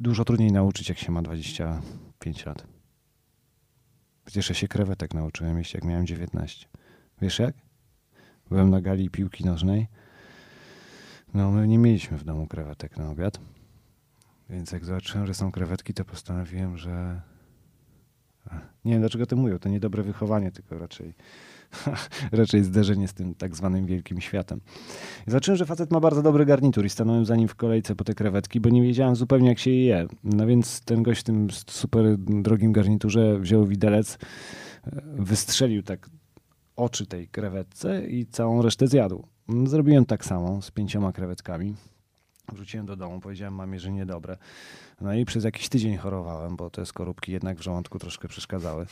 dużo trudniej nauczyć, jak się ma 25 lat. Przecież ja się krewetek nauczyłem jak miałem 19. Wiesz jak? Byłem na gali piłki nożnej. No, my nie mieliśmy w domu krewetek na obiad. Więc jak zobaczyłem, że są krewetki, to postanowiłem, że. Nie wiem, dlaczego to mówią. To niedobre wychowanie, tylko raczej, (laughs) raczej zderzenie z tym tak zwanym wielkim światem. I zobaczyłem, że facet ma bardzo dobry garnitur i stanąłem za nim w kolejce po te krewetki, bo nie wiedziałem zupełnie, jak się je je. No więc ten gość w tym super drogim garniturze wziął widelec, e, wystrzelił tak oczy tej krewetce i całą resztę zjadł. Zrobiłem tak samo z pięcioma krewetkami. Wróciłem do domu, powiedziałem mamie, że niedobre. No i przez jakiś tydzień chorowałem, bo te skorupki jednak w żołądku troszkę przeszkadzały.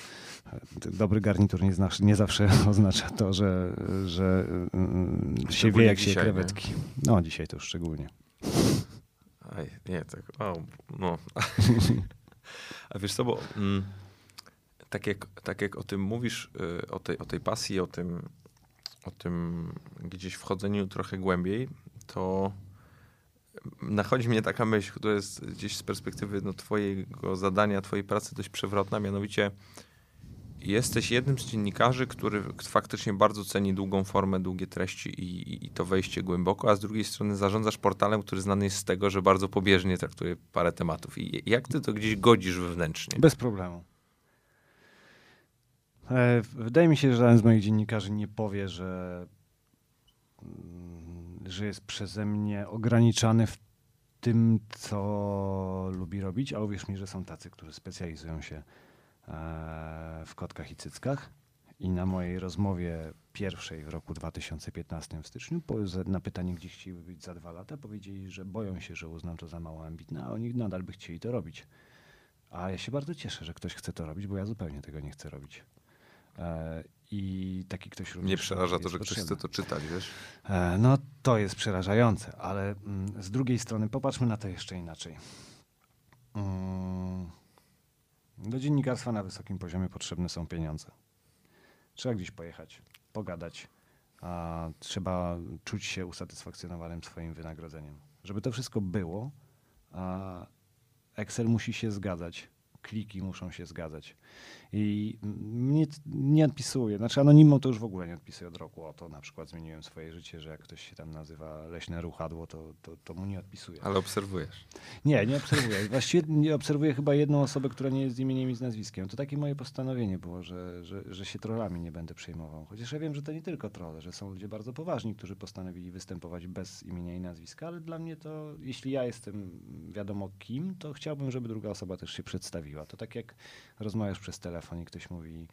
Dobry garnitur nie, znasz, nie zawsze (laughs) oznacza to, że, że mm, się wie, jak się dzisiaj, nie? krewetki. No, dzisiaj to już szczególnie. Aj, nie, tak, o, no. A wiesz co, bo mm, tak, jak, tak jak o tym mówisz, y, o tej, o tej pasji, o tym, o tym gdzieś wchodzeniu trochę głębiej, to nachodzi mnie taka myśl, która jest gdzieś z perspektywy no, twojego zadania, twojej pracy dość przewrotna, mianowicie jesteś jednym z dziennikarzy, który faktycznie bardzo ceni długą formę, długie treści i, i, i to wejście głęboko, a z drugiej strony zarządzasz portalem, który znany jest z tego, że bardzo pobieżnie traktuje parę tematów. I jak ty to gdzieś godzisz wewnętrznie? Bez problemu. E, Wydaje mi się, że żaden z moich dziennikarzy nie powie, że, mm, że jest przeze mnie ograniczany w tym, co lubi robić, a uwierz mi, że są tacy, którzy specjalizują się e, w kotkach i cyckach. I na mojej rozmowie pierwszej w roku 2015 w styczniu, na pytanie, gdzie chcieliby być za dwa lata, powiedzieli, że boją się, że uznam to za mało ambitne, a oni nadal by chcieli to robić. A ja się bardzo cieszę, że ktoś chce to robić, bo ja zupełnie tego nie chcę robić. I taki ktoś również. Mnie przeraża to, że ktoś potrzebny. chce to czytać, wiesz? E, No to jest przerażające, ale mm, z drugiej strony popatrzmy na to jeszcze inaczej. Mm, Do dziennikarstwa na wysokim poziomie potrzebne są pieniądze. Trzeba gdzieś pojechać, pogadać, a trzeba czuć się usatysfakcjonowanym swoim wynagrodzeniem. Żeby to wszystko było, Excel musi się zgadzać, kliki muszą się zgadzać. I mnie t- nie odpisuje, znaczy anonimą to już w ogóle nie odpisuję od roku. O to na przykład zmieniłem swoje życie, że jak ktoś się tam nazywa Leśne Ruchadło, to, to, to mu nie odpisuję. Ale obserwujesz. Nie, nie obserwuję. Właściwie nie obserwuję chyba jedną osobę, która nie jest z imieniem i z nazwiskiem. To takie moje postanowienie było, że, że, że się trollami nie będę przejmował. Chociaż ja wiem, że to nie tylko trolle, że są ludzie bardzo poważni, którzy postanowili występować bez imienia i nazwiska, ale dla mnie to, jeśli ja jestem wiadomo kim, to chciałbym, żeby druga osoba też się przedstawiła. To tak jak rozmawiasz przez telefon i ktoś mówi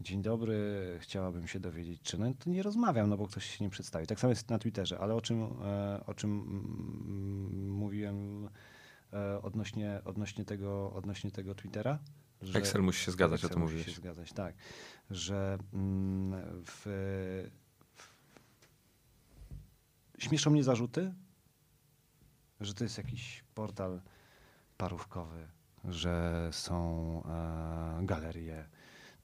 Dzień dobry, chciałabym się dowiedzieć, czy no to nie rozmawiam, no bo ktoś się nie przedstawi. Tak samo jest na Twitterze, ale o czym, e, o czym mm, mówiłem e, odnośnie, odnośnie, tego, odnośnie tego Twittera? Że Excel musi się zgadzać, o Excel tym musi mówiłeś. się zgadzać, tak. Że mm, w, w, Śmieszą mnie zarzuty, że to jest jakiś portal parówkowy, że są e, galerie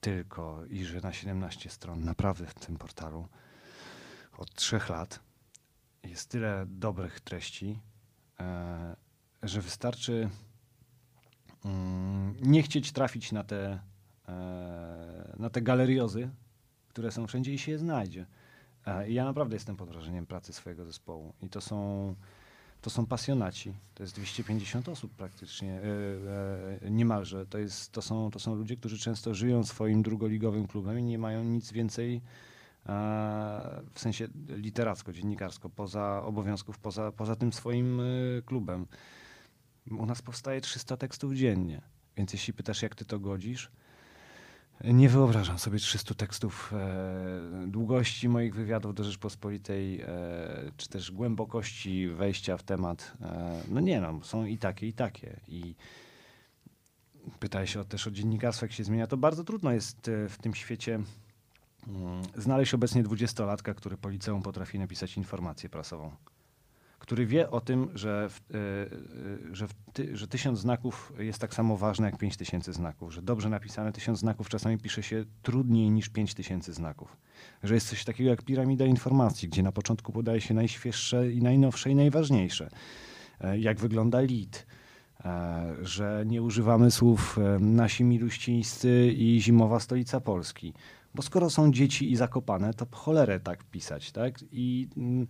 tylko i że na 17 stron naprawdę w tym portalu od trzech lat jest tyle dobrych treści, e, że wystarczy mm, nie chcieć trafić na te, e, na te galeriozy, które są wszędzie i się je znajdzie. Ja naprawdę jestem pod wrażeniem pracy swojego zespołu. I to są, to są pasjonaci. To jest 250 osób praktycznie, e, e, niemalże. To, jest, to, są, to są ludzie, którzy często żyją swoim drugoligowym klubem i nie mają nic więcej w sensie literacko, dziennikarsko, poza obowiązków, poza, poza tym swoim e, klubem. U nas powstaje 300 tekstów dziennie. Więc jeśli pytasz, jak ty to godzisz, nie wyobrażam sobie 300 tekstów e, długości moich wywiadów do Rzeczpospolitej, e, czy też głębokości wejścia w temat. E, no nie no, są i takie, i takie. I pytałeś o, też o dziennikarstwo, jak się zmienia. To bardzo trudno jest e, w tym świecie mm, znaleźć obecnie dwudziestolatka, który po liceum potrafi napisać informację prasową. Który wie o tym, że, w, e, e, że, w ty, że tysiąc znaków jest tak samo ważne jak pięć tysięcy znaków. Że dobrze napisane tysiąc znaków czasami pisze się trudniej niż pięć tysięcy znaków. Że jest coś takiego jak piramida informacji, gdzie na początku podaje się najświeższe i najnowsze i najważniejsze. E, Jak wygląda lead, że nie używamy słów nasi miluścińscy i zimowa stolica Polski. Bo skoro są dzieci i zakopane, to cholerę tak pisać, tak? I mm,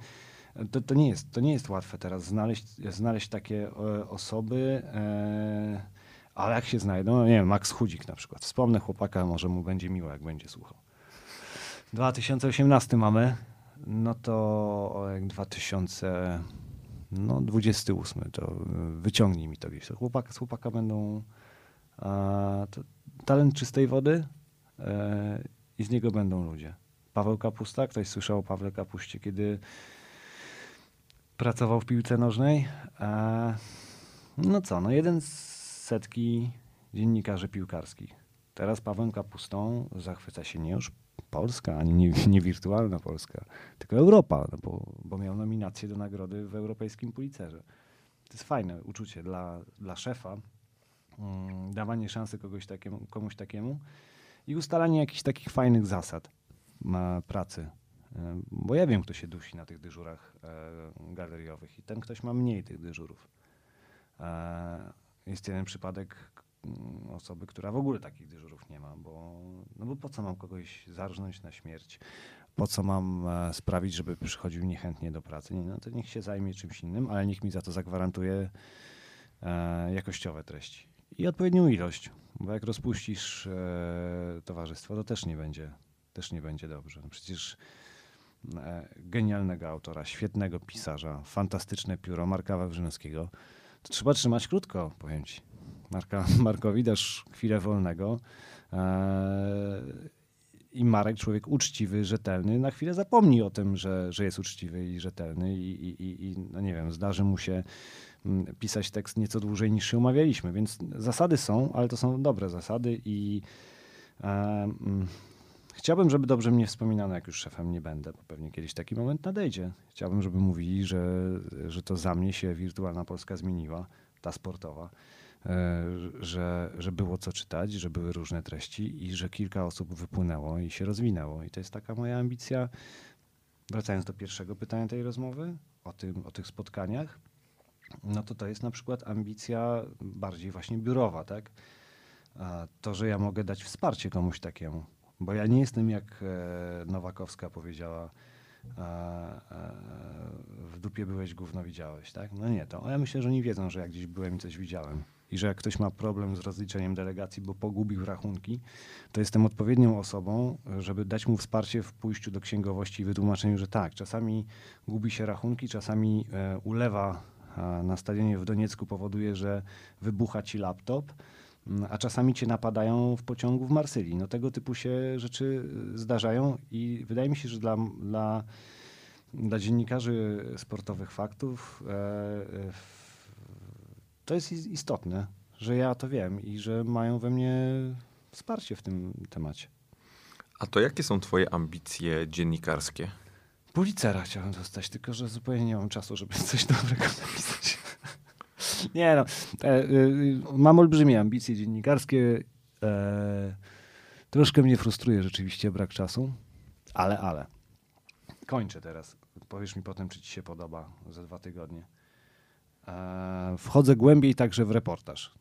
to, to, nie, jest, to nie jest łatwe teraz znaleźć, znaleźć takie e, osoby, e, ale jak się znajdą, no nie wiem, Max Chudzik na przykład. Wspomnę chłopaka, może mu będzie miło, jak będzie słuchał. 2018 mamy, no to o, jak 2000, no 28, to y, wyciągnij mi to gdzieś. Chłopaka, z chłopaka będą a, talent czystej wody e, i z niego będą ludzie. Paweł Kapusta, ktoś słyszał o Pawle Kapuście, kiedy pracował w piłce nożnej. E, no co, no jeden z setki dziennikarzy piłkarskich. Teraz Pawłem Kapustą zachwyca się nie już Polska, ani nie, (laughs) nie wirtualna Polska, tylko Europa, no bo, bo miał nominację do nagrody w europejskim Pulicerze. To jest fajne uczucie dla, dla szefa, mm, dawanie szansy kogoś takiemu, komuś takiemu i ustalanie jakichś takich fajnych zasad pracy. E, Bo ja wiem, kto się dusi na tych dyżurach e, galeriowych i ten ktoś ma mniej tych dyżurów. E, Jest jeden przypadek mm, osoby, która w ogóle takich dyżurów nie ma, bo, no bo po co mam kogoś zarżnąć na śmierć? Po co mam sprawić, żeby przychodził niechętnie do pracy? No to niech się zajmie czymś innym, ale niech mi za to zagwarantuje jakościowe treści. I odpowiednią ilość, bo jak rozpuścisz towarzystwo, to też nie będzie, też nie będzie dobrze. No przecież genialnego autora, świetnego pisarza, fantastyczne pióro Marka Wawrzynowskiego, to trzeba trzymać krótko, powiem ci. Marka, (laughs) Markowi dasz chwilę wolnego e, i Marek, człowiek uczciwy, rzetelny, na chwilę zapomni o tym, że, że jest uczciwy i rzetelny i, i, i- i no nie wiem, zdarzy mu się mm, pisać tekst nieco dłużej niż się umawialiśmy. Więc zasady są, ale to są dobre zasady i e, mm, chciałbym, żeby dobrze mnie wspominano, jak już szefem nie będę, bo pewnie kiedyś taki moment nadejdzie. Chciałbym, żeby mówili, że, że to za mnie się wirtualna Polska zmieniła, ta sportowa, e, że, że było co czytać, że były różne treści i że kilka osób wypłynęło i się rozwinęło. I to jest taka moja ambicja. Wracając do pierwszego pytania tej rozmowy, o, tym, o tych spotkaniach, no to to jest na przykład ambicja bardziej właśnie biurowa, tak? To, że ja mogę dać wsparcie komuś takiemu, bo ja nie jestem jak e, Nowakowska powiedziała, w dupie byłeś, gówno widziałeś, tak? No nie, to ja myślę, że oni wiedzą, że jak gdzieś byłem i coś widziałem. I że jak ktoś ma problem z rozliczeniem delegacji, bo pogubił rachunki, to jestem odpowiednią osobą, żeby dać mu wsparcie w pójściu do księgowości i wytłumaczeniu, że tak, czasami gubi się rachunki, czasami e, ulewa na stadionie w Doniecku powoduje, że wybucha ci laptop, a czasami cię napadają w pociągu w Marsylii. No tego typu się rzeczy y, zdarzają i wydaje mi się, że dla, dla, dla dziennikarzy sportowych faktów e, e, to jest is- istotne, że ja to wiem i że mają we mnie wsparcie w tym temacie. A to jakie są twoje ambicje dziennikarskie? Pulitzera chciałem dostać, tylko że zupełnie nie mam czasu, żeby coś dobrego napisać. (laughs) nie no, e, y, mam olbrzymie ambicje dziennikarskie. E, troszkę mnie frustruje rzeczywiście brak czasu, ale, ale. Kończę teraz. Powiesz mi potem, czy ci się podoba za dwa tygodnie. E, wchodzę głębiej także w reportaż.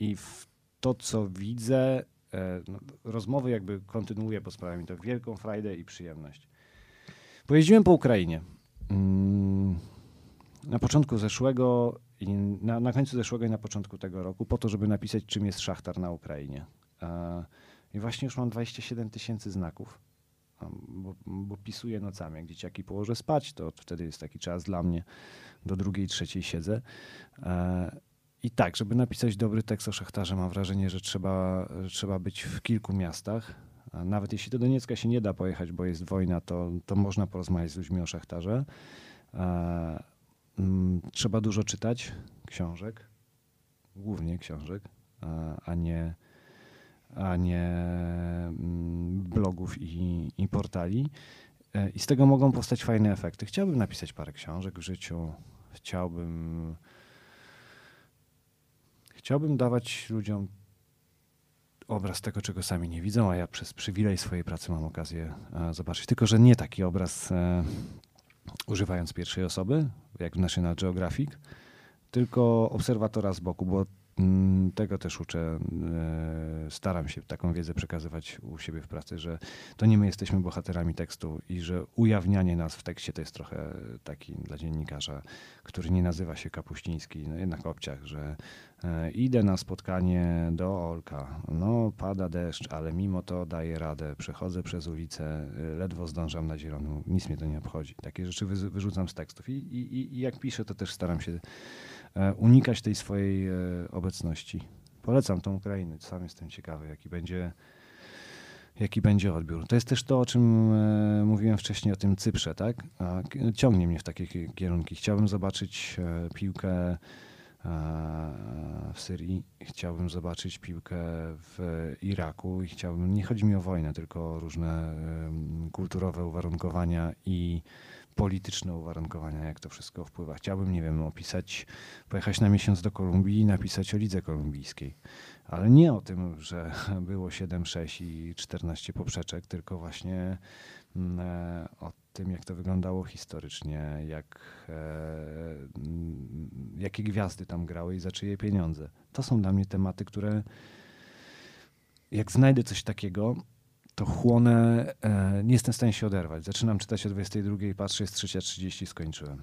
I w to, co widzę, e, no, rozmowy jakby kontynuuję, bo sprawia mi to wielką frajdę i przyjemność. Pojeździłem po Ukrainie. Mm, na początku zeszłego, i na, na końcu zeszłego i na początku tego roku, po to, żeby napisać, czym jest szachtar na Ukrainie. E, I właśnie już mam 27 tysięcy znaków, bo, bo pisuję nocami. Jak dzieciaki położę spać, to wtedy jest taki czas dla mnie. Do drugiej, trzeciej siedzę. E, I tak, żeby napisać dobry tekst o szachtarze, mam wrażenie, że trzeba, trzeba być w kilku miastach nawet jeśli do Doniecka się nie da pojechać, bo jest wojna, to, to można porozmawiać z ludźmi o szachtarze. Mm, trzeba dużo czytać książek, głównie książek, a nie, a nie mm, blogów i, i portali. E, I z tego mogą powstać fajne efekty. Chciałbym napisać parę książek w życiu. Chciałbym. Chciałbym dawać ludziom obraz tego, czego sami nie widzą, a ja przez przywilej swojej pracy mam okazję e, zobaczyć. Tylko, że nie taki obraz e, używając pierwszej osoby, jak w National Geographic, tylko obserwatora z boku, bo Mm, tego też uczę. E, staram się taką wiedzę przekazywać u siebie w pracy, że to nie my jesteśmy bohaterami tekstu i że ujawnianie nas w tekście to jest trochę taki dla dziennikarza, który nie nazywa się Kapuściński, no jednak obciach, że idę na spotkanie do Olka, no pada deszcz, ale mimo to daję radę, przechodzę przez ulicę, e, ledwo zdążam na zieloną, nic mnie to nie obchodzi. Takie rzeczy wyrzucam z tekstów i, i, i jak piszę, to też staram się E, unikać tej swojej e, obecności. Polecam tą Ukrainę, sam jestem ciekawy, jaki będzie, jaki będzie odbiór. To jest też to, o czym e, mówiłem wcześniej, o tym Cyprze, tak? Ciągnie mnie w takie kierunki. Chciałbym zobaczyć piłkę w Syrii, chciałbym zobaczyć piłkę w Iraku i chciałbym, nie chodzi mi o wojnę, tylko o różne kulturowe uwarunkowania i polityczne uwarunkowania, jak to wszystko wpływa. Chciałbym, nie wiem, opisać, pojechać na miesiąc do Kolumbii i napisać o lidze kolumbijskiej. Ale nie o tym, że było 7-6 i 14 poprzeczek, tylko właśnie e, o tym, jak to wyglądało historycznie, jak, e, mm, jakie gwiazdy tam grały i za czyje pieniądze. To są dla mnie tematy, które jak znajdę coś takiego, to chłonę, e, nie jestem w stanie się oderwać. Zaczynam czytać o 22 i patrzę, jest 3.30, skończyłem.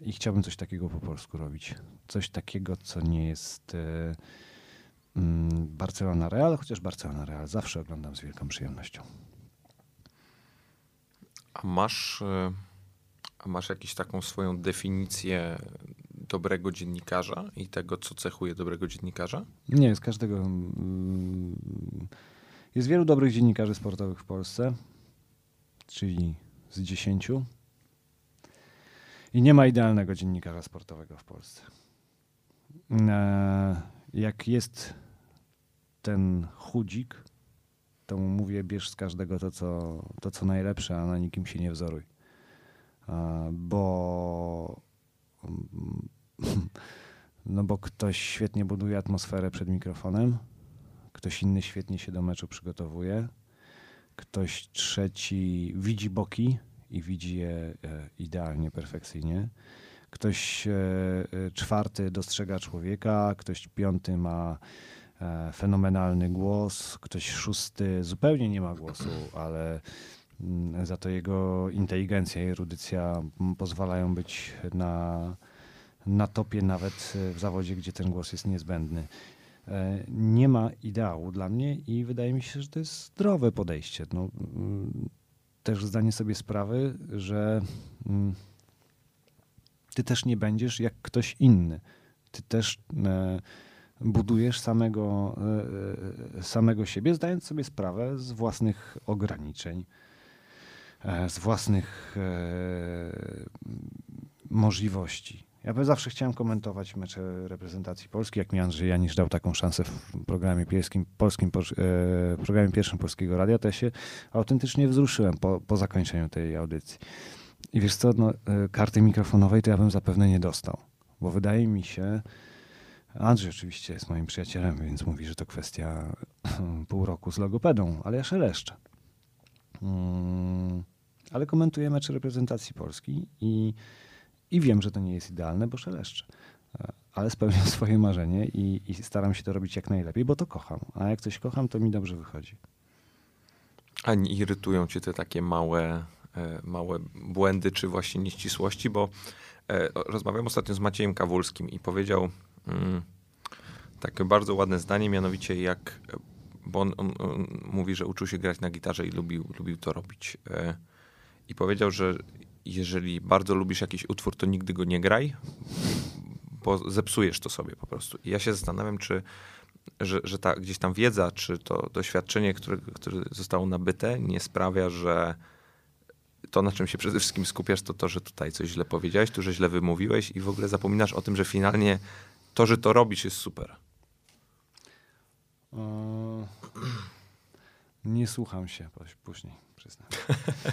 I chciałbym coś takiego po polsku robić. Coś takiego, co nie jest e, mm, Barcelona Real, chociaż Barcelona Real zawsze oglądam z wielką przyjemnością. A masz, e, a masz jakąś taką swoją definicję dobrego dziennikarza i tego, co cechuje dobrego dziennikarza? Nie, z każdego. Mm, jest wielu dobrych dziennikarzy sportowych w Polsce, czyli z dziesięciu. I nie ma idealnego dziennikarza sportowego w Polsce. E, jak jest ten chudzik, to mu mówię, bierz z każdego to, co, to, co najlepsze, a na nikim się nie wzoruj. Bo, (laughs) no bo ktoś świetnie buduje atmosferę przed mikrofonem, Ktoś inny świetnie się do meczu przygotowuje. Ktoś trzeci widzi boki i widzi je e, idealnie, perfekcyjnie. Ktoś e, e, czwarty dostrzega człowieka, ktoś piąty ma fenomenalny głos, ktoś szósty zupełnie nie ma głosu, ale mm, za to jego inteligencja i erudycja pozwalają być na, na topie nawet w zawodzie, gdzie ten głos jest niezbędny. E, nie ma ideału dla mnie i wydaje mi się, że to jest zdrowe podejście. No, mm, też zdanie sobie sprawy, że mm, ty też nie będziesz jak ktoś inny. Ty też e, budujesz samego, e, samego siebie, zdając sobie sprawę z własnych ograniczeń, z własnych możliwości. Ja zawsze chciałem komentować mecze reprezentacji Polski, jak mi Andrzej Janisz dał taką szansę w programie polskim, polskim e, programie pierwszym Polskiego Radia, to ja się autentycznie wzruszyłem po, po zakończeniu tej audycji. I wiesz co, no, e, karty mikrofonowej to ja bym zapewne nie dostał, bo wydaje mi się, Andrzej oczywiście jest moim przyjacielem, więc mówi, że to kwestia pół roku z logopedą, ale ja szeleszczę. Mm, ale komentuję mecze reprezentacji Polski i, i wiem, że to nie jest idealne, bo szeleszczę. E, ale spełniam (laughs) swoje marzenie i, i staram się to robić jak najlepiej, bo to kocham. A jak coś kocham, to mi dobrze wychodzi. A nie irytują cię te takie małe, e, małe błędy czy właśnie nieścisłości, bo e, rozmawiałem ostatnio z Maciejem Kawulskim i powiedział mm, takie bardzo ładne zdanie, mianowicie jak, bo on, on, on, mówi, że uczył się grać na gitarze i lubił, lubił to robić. E, I powiedział, że jeżeli bardzo lubisz jakiś utwór, to nigdy go nie graj, bo zepsujesz to sobie po prostu. I ja się zastanawiam, czy że, że ta gdzieś tam wiedza, czy to doświadczenie, które, które zostało nabyte, nie sprawia, że to, na czym się przede wszystkim skupiasz, to to, że tutaj coś źle powiedziałeś, tu, że źle wymówiłeś i w ogóle zapominasz o tym, że finalnie to, że to robisz, jest super. (clears throat) Nie słucham się później, przyznam.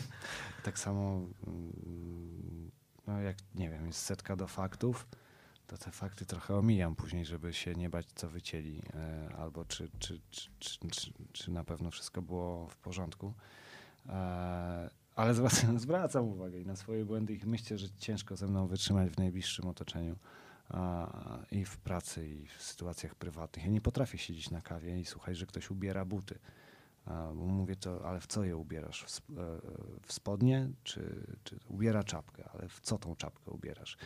(laughs) tak samo, mm, no jak, nie wiem, jest setka do faktów, to te fakty trochę omijam później, żeby się nie bać, co wycięli, e, albo czy, czy, czy, czy, czy na pewno wszystko było w porządku. E, ale zwracam, (laughs) zwracam uwagę i na swoje błędy i myślę, że ciężko ze mną wytrzymać w najbliższym otoczeniu i w pracy, i w sytuacjach prywatnych. Ja nie potrafię siedzieć na kawie i słuchać, że ktoś ubiera buty. Bo mówię to, ale w co je ubierasz? W, e, w spodnie, czy, czy ubiera czapkę? Ale w co tą czapkę ubierasz?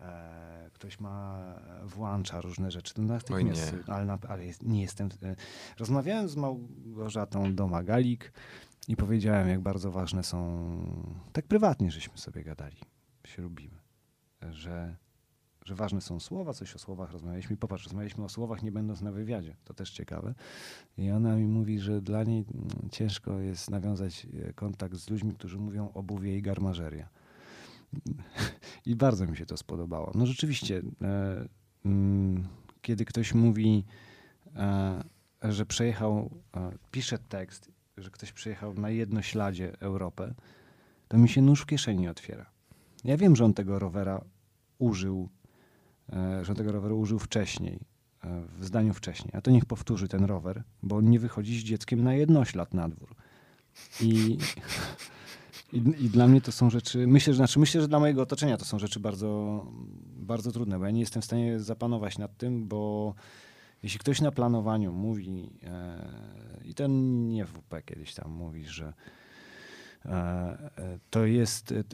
E, ktoś ma, włącza różne rzeczy. To natychmiast, nie. ale, ale jest, nie jestem. E, rozmawiałem z Małgorzatą Domagalik i powiedziałem, jak bardzo ważne są, tak prywatnie, żeśmy sobie gadali, się lubimy, że, że ważne są słowa, coś o słowach rozmawialiśmy. Popatrz, rozmawialiśmy o słowach, nie będąc na wywiadzie. To też ciekawe. I ona mi mówi, że dla niej mm, ciężko jest nawiązać e, kontakt z ludźmi, którzy mówią obuwie i garmażeria. (laughs) I bardzo mi się to spodobało. No rzeczywiście, e, mm, kiedy ktoś mówi, e, że przejechał, pisze tekst, że ktoś przejechał na jednośladzie Europę, to mi się nóż w kieszeni otwiera. Ja wiem, że on tego rowera użył, że on tego roweru użył wcześniej, w zdaniu wcześniej. A to niech powtórzy ten rower, bo on nie wychodzi z dzieckiem na jednoślad na dwór. I (laughs) i, I, dla mnie to są rzeczy, myślę, że, znaczy myślę, że dla mojego otoczenia to są rzeczy bardzo, bardzo trudne, bo ja nie jestem w stanie zapanować nad tym, bo jeśli ktoś na planowaniu mówi, e, i ten nie WP kiedyś tam mówi, że e, e, to jest, e,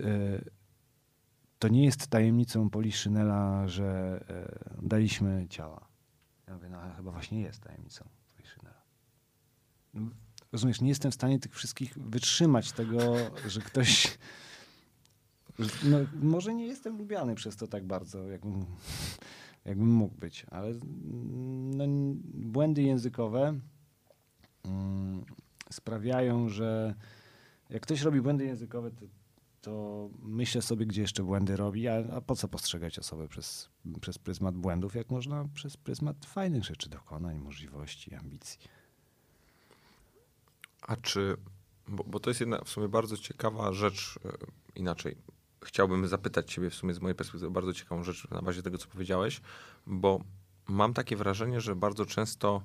to nie jest tajemnicą Poliszynela, że e, daliśmy ciała. Ja mówię, no chyba właśnie jest tajemnicą Poliszynela rozumiesz, nie jestem w stanie tych wszystkich wytrzymać tego, że ktoś. No, może nie jestem lubiany przez to tak bardzo, jakbym, jakbym mógł być, ale no, błędy językowe mm, sprawiają, że jak ktoś robi błędy językowe, to, to myślę sobie, gdzie jeszcze błędy robi, a, a, po co postrzegać osobę przez, przez pryzmat błędów, jak można przez pryzmat fajnych rzeczy, dokonań, możliwości, ambicji. A czy, bo, bo to jest jedna w sumie bardzo ciekawa rzecz, e, inaczej, chciałbym zapytać ciebie w sumie z mojej perspektywy bardzo ciekawą rzecz na bazie tego, co powiedziałeś, bo mam takie wrażenie, że bardzo często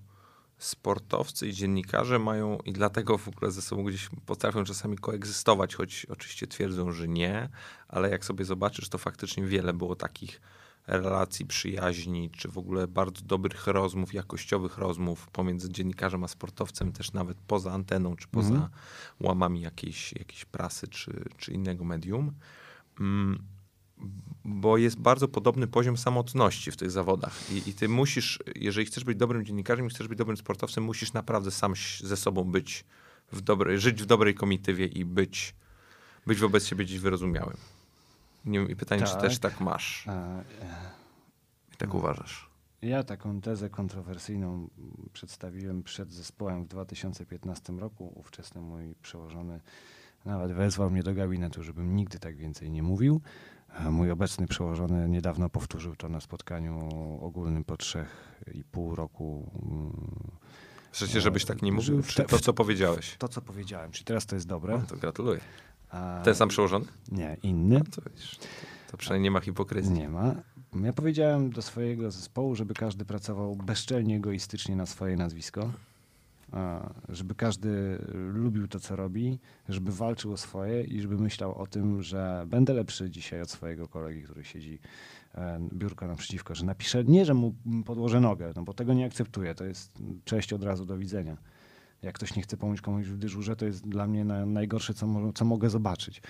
sportowcy i dziennikarze mają i dlatego w ogóle ze sobą gdzieś potrafią czasami koegzystować, choć oczywiście twierdzą, że nie, ale jak sobie zobaczysz, to faktycznie wiele było takich relacji, przyjaźni, czy w ogóle bardzo dobrych rozmów, jakościowych rozmów pomiędzy dziennikarzem a sportowcem, też nawet poza anteną, czy poza mm. łamami jakiejś, jakiejś prasy, czy, czy innego medium. Mm, bo jest bardzo podobny poziom samotności w tych zawodach. I, I, ty musisz, jeżeli chcesz być dobrym dziennikarzem i chcesz być dobrym sportowcem, musisz naprawdę sam ze sobą być w dobrej, żyć w dobrej komitywie i być, być wobec siebie gdzieś wyrozumiałym. Nie, I pytanie, tak. czy też tak masz? A, I tak uważasz? Ja taką tezę kontrowersyjną przedstawiłem przed zespołem w 2015 roku. Ówczesny mój przełożony nawet wezwał mnie do gabinetu, żebym nigdy tak więcej nie mówił. Mój obecny przełożony niedawno powtórzył to na spotkaniu ogólnym po trzech i pół roku. Chcecie, żebyś tak nie mówił? Czy to, co powiedziałeś? To, co powiedziałem. Czy teraz to jest dobre? No, to gratuluję. A, Ten sam przełożony? Nie, inny. No to, to, to przynajmniej nie ma hipokryzji. Nie ma. Ja powiedziałem do swojego zespołu, żeby każdy pracował bezczelnie egoistycznie na swoje nazwisko. Żeby każdy lubił to, co robi, żeby walczył o swoje i żeby myślał o tym, że będę lepszy dzisiaj od swojego kolegi, który siedzi e, biurko naprzeciwko, że napiszę, nie, że mu podłożę nogę, no bo tego nie akceptuję, to jest cześć od razu, do widzenia. Jak ktoś nie chce pomóc komuś w dyżurze, to jest dla mnie na, najgorsze, co, co mogę zobaczyć.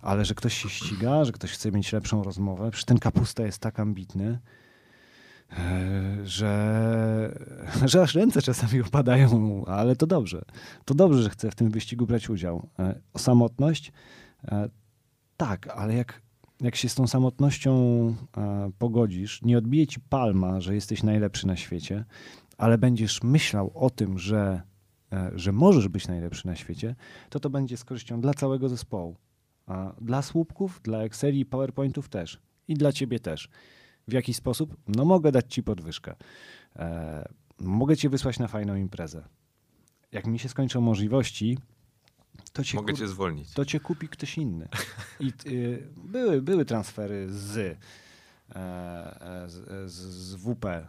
Ale że ktoś się ściga, że ktoś chce mieć lepszą rozmowę, przecież ten kapusta jest tak ambitny, że, (laughs) że aż ręce czasami opadają mu, ale to dobrze. To dobrze, że chce w tym wyścigu brać udział. E, O samotność? E, Tak, ale jak, jak się z tą samotnością e, pogodzisz, nie odbije ci palma, że jesteś najlepszy na świecie, ale będziesz myślał o tym, że, e, że możesz być najlepszy na świecie, to to będzie z korzyścią dla całego zespołu. Dla słupków, dla Exceli i PowerPointów też. I dla ciebie też. W jaki sposób? No mogę dać ci podwyżkę. E, mogę cię wysłać na fajną imprezę. Jak mi się skończą możliwości, to cię, Mogę kur- cię zwolnić. to cię kupi ktoś inny. I y, były, były transfery z, e, z, z, WP, e,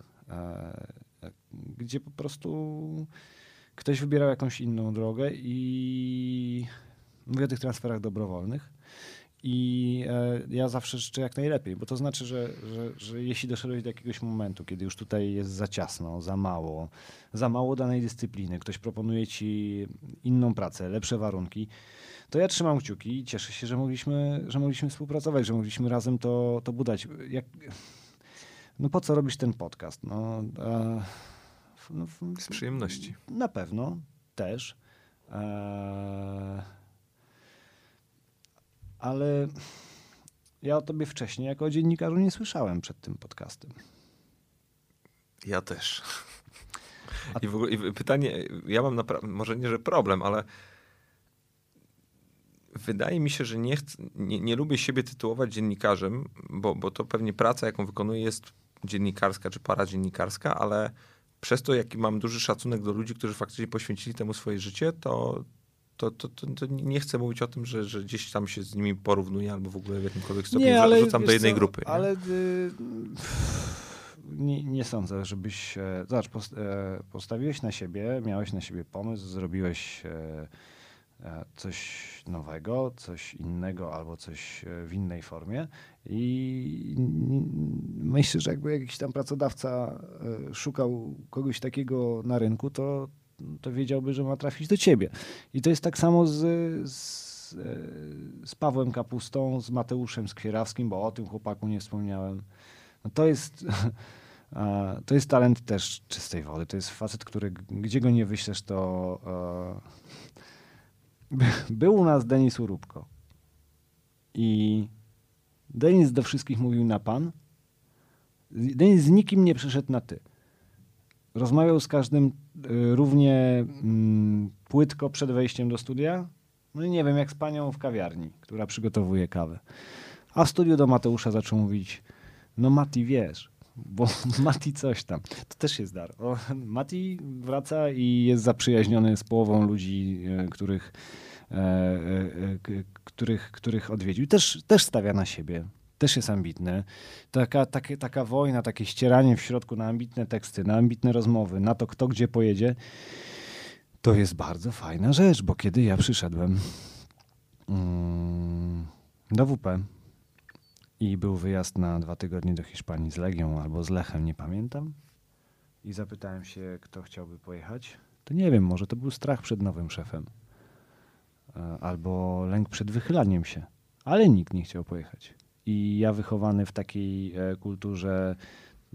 gdzie po prostu ktoś wybierał jakąś inną drogę i mówię o tych transferach dobrowolnych. I e, ja zawsze życzę jak najlepiej, bo to znaczy, że, że, że jeśli doszedłeś do jakiegoś momentu, kiedy już tutaj jest za ciasno, za mało, za mało danej dyscypliny, ktoś proponuje ci inną pracę, lepsze warunki, to ja trzymam kciuki i cieszę się, że mogliśmy, że mogliśmy współpracować, że mogliśmy razem to, to budać. Jak, no po co robisz ten podcast? No, e, no, f- Z przyjemności. na pewno też. E, ale ja o tobie wcześniej jako o dziennikarzu nie słyszałem przed tym podcastem. Ja też. A- I w ogóle i pytanie, ja mam naprawdę, może nie, że problem, ale wydaje mi się, że nie, chcę, nie, nie lubię siebie tytułować dziennikarzem, bo, bo to pewnie praca, jaką wykonuję, jest dziennikarska czy paradziennikarska, ale przez to, jaki mam duży szacunek do ludzi, którzy faktycznie poświęcili temu swoje życie, to, to, to, to, to nie chcę mówić o tym, że, że gdzieś tam się z nimi porównuję albo w ogóle w jakimkolwiek stopniu nie, rzucam do jednej co, grupy. nie? Ale y, nie, nie sądzę, żebyś. E, zobacz, post, e, postawiłeś na siebie, miałeś na siebie pomysł, zrobiłeś e, coś nowego, coś innego albo coś w innej formie. I myślę, że jakby jakiś tam pracodawca szukał kogoś takiego na rynku, to, to wiedziałby, że ma trafić do ciebie. I to jest tak samo z, z, z Pawłem Kapustą, z Mateuszem Skwierawskim, bo o tym chłopaku nie wspomniałem. No to jest. (laughs) To jest talent też czystej wody. To jest facet, który gdzie go nie wyślesz, to. by- Był u nas Denis Urubko. I Denis do wszystkich mówił na pan. Denis z nikim nie przyszedł na ty. Rozmawiał z każdym y, równie mm, płytko przed wejściem do studia. No nie wiem, jak z panią w kawiarni, która przygotowuje kawę. A w studiu do Mateusza zaczął mówić, no Mati wiesz, bo (laughs) Mati coś tam. To też jest dar. O, Mati wraca i jest zaprzyjaźniony z połową ludzi, e, których, e, e, k- których, których odwiedził. Też, też stawia na siebie. Też jest ambitny. Taka, taka wojna, takie ścieranie w środku na ambitne teksty, na ambitne rozmowy, na to, kto gdzie pojedzie, to jest bardzo fajna rzecz, bo kiedy ja przyszedłem mm, do WP i był wyjazd na dwa tygodnie do Hiszpanii z Legią albo z Lechem, nie pamiętam, i zapytałem się, kto chciałby pojechać, to nie wiem, może to był strach przed nowym szefem e, albo lęk przed wychylaniem się, ale nikt nie chciał pojechać. I ja wychowany w takiej e, kulturze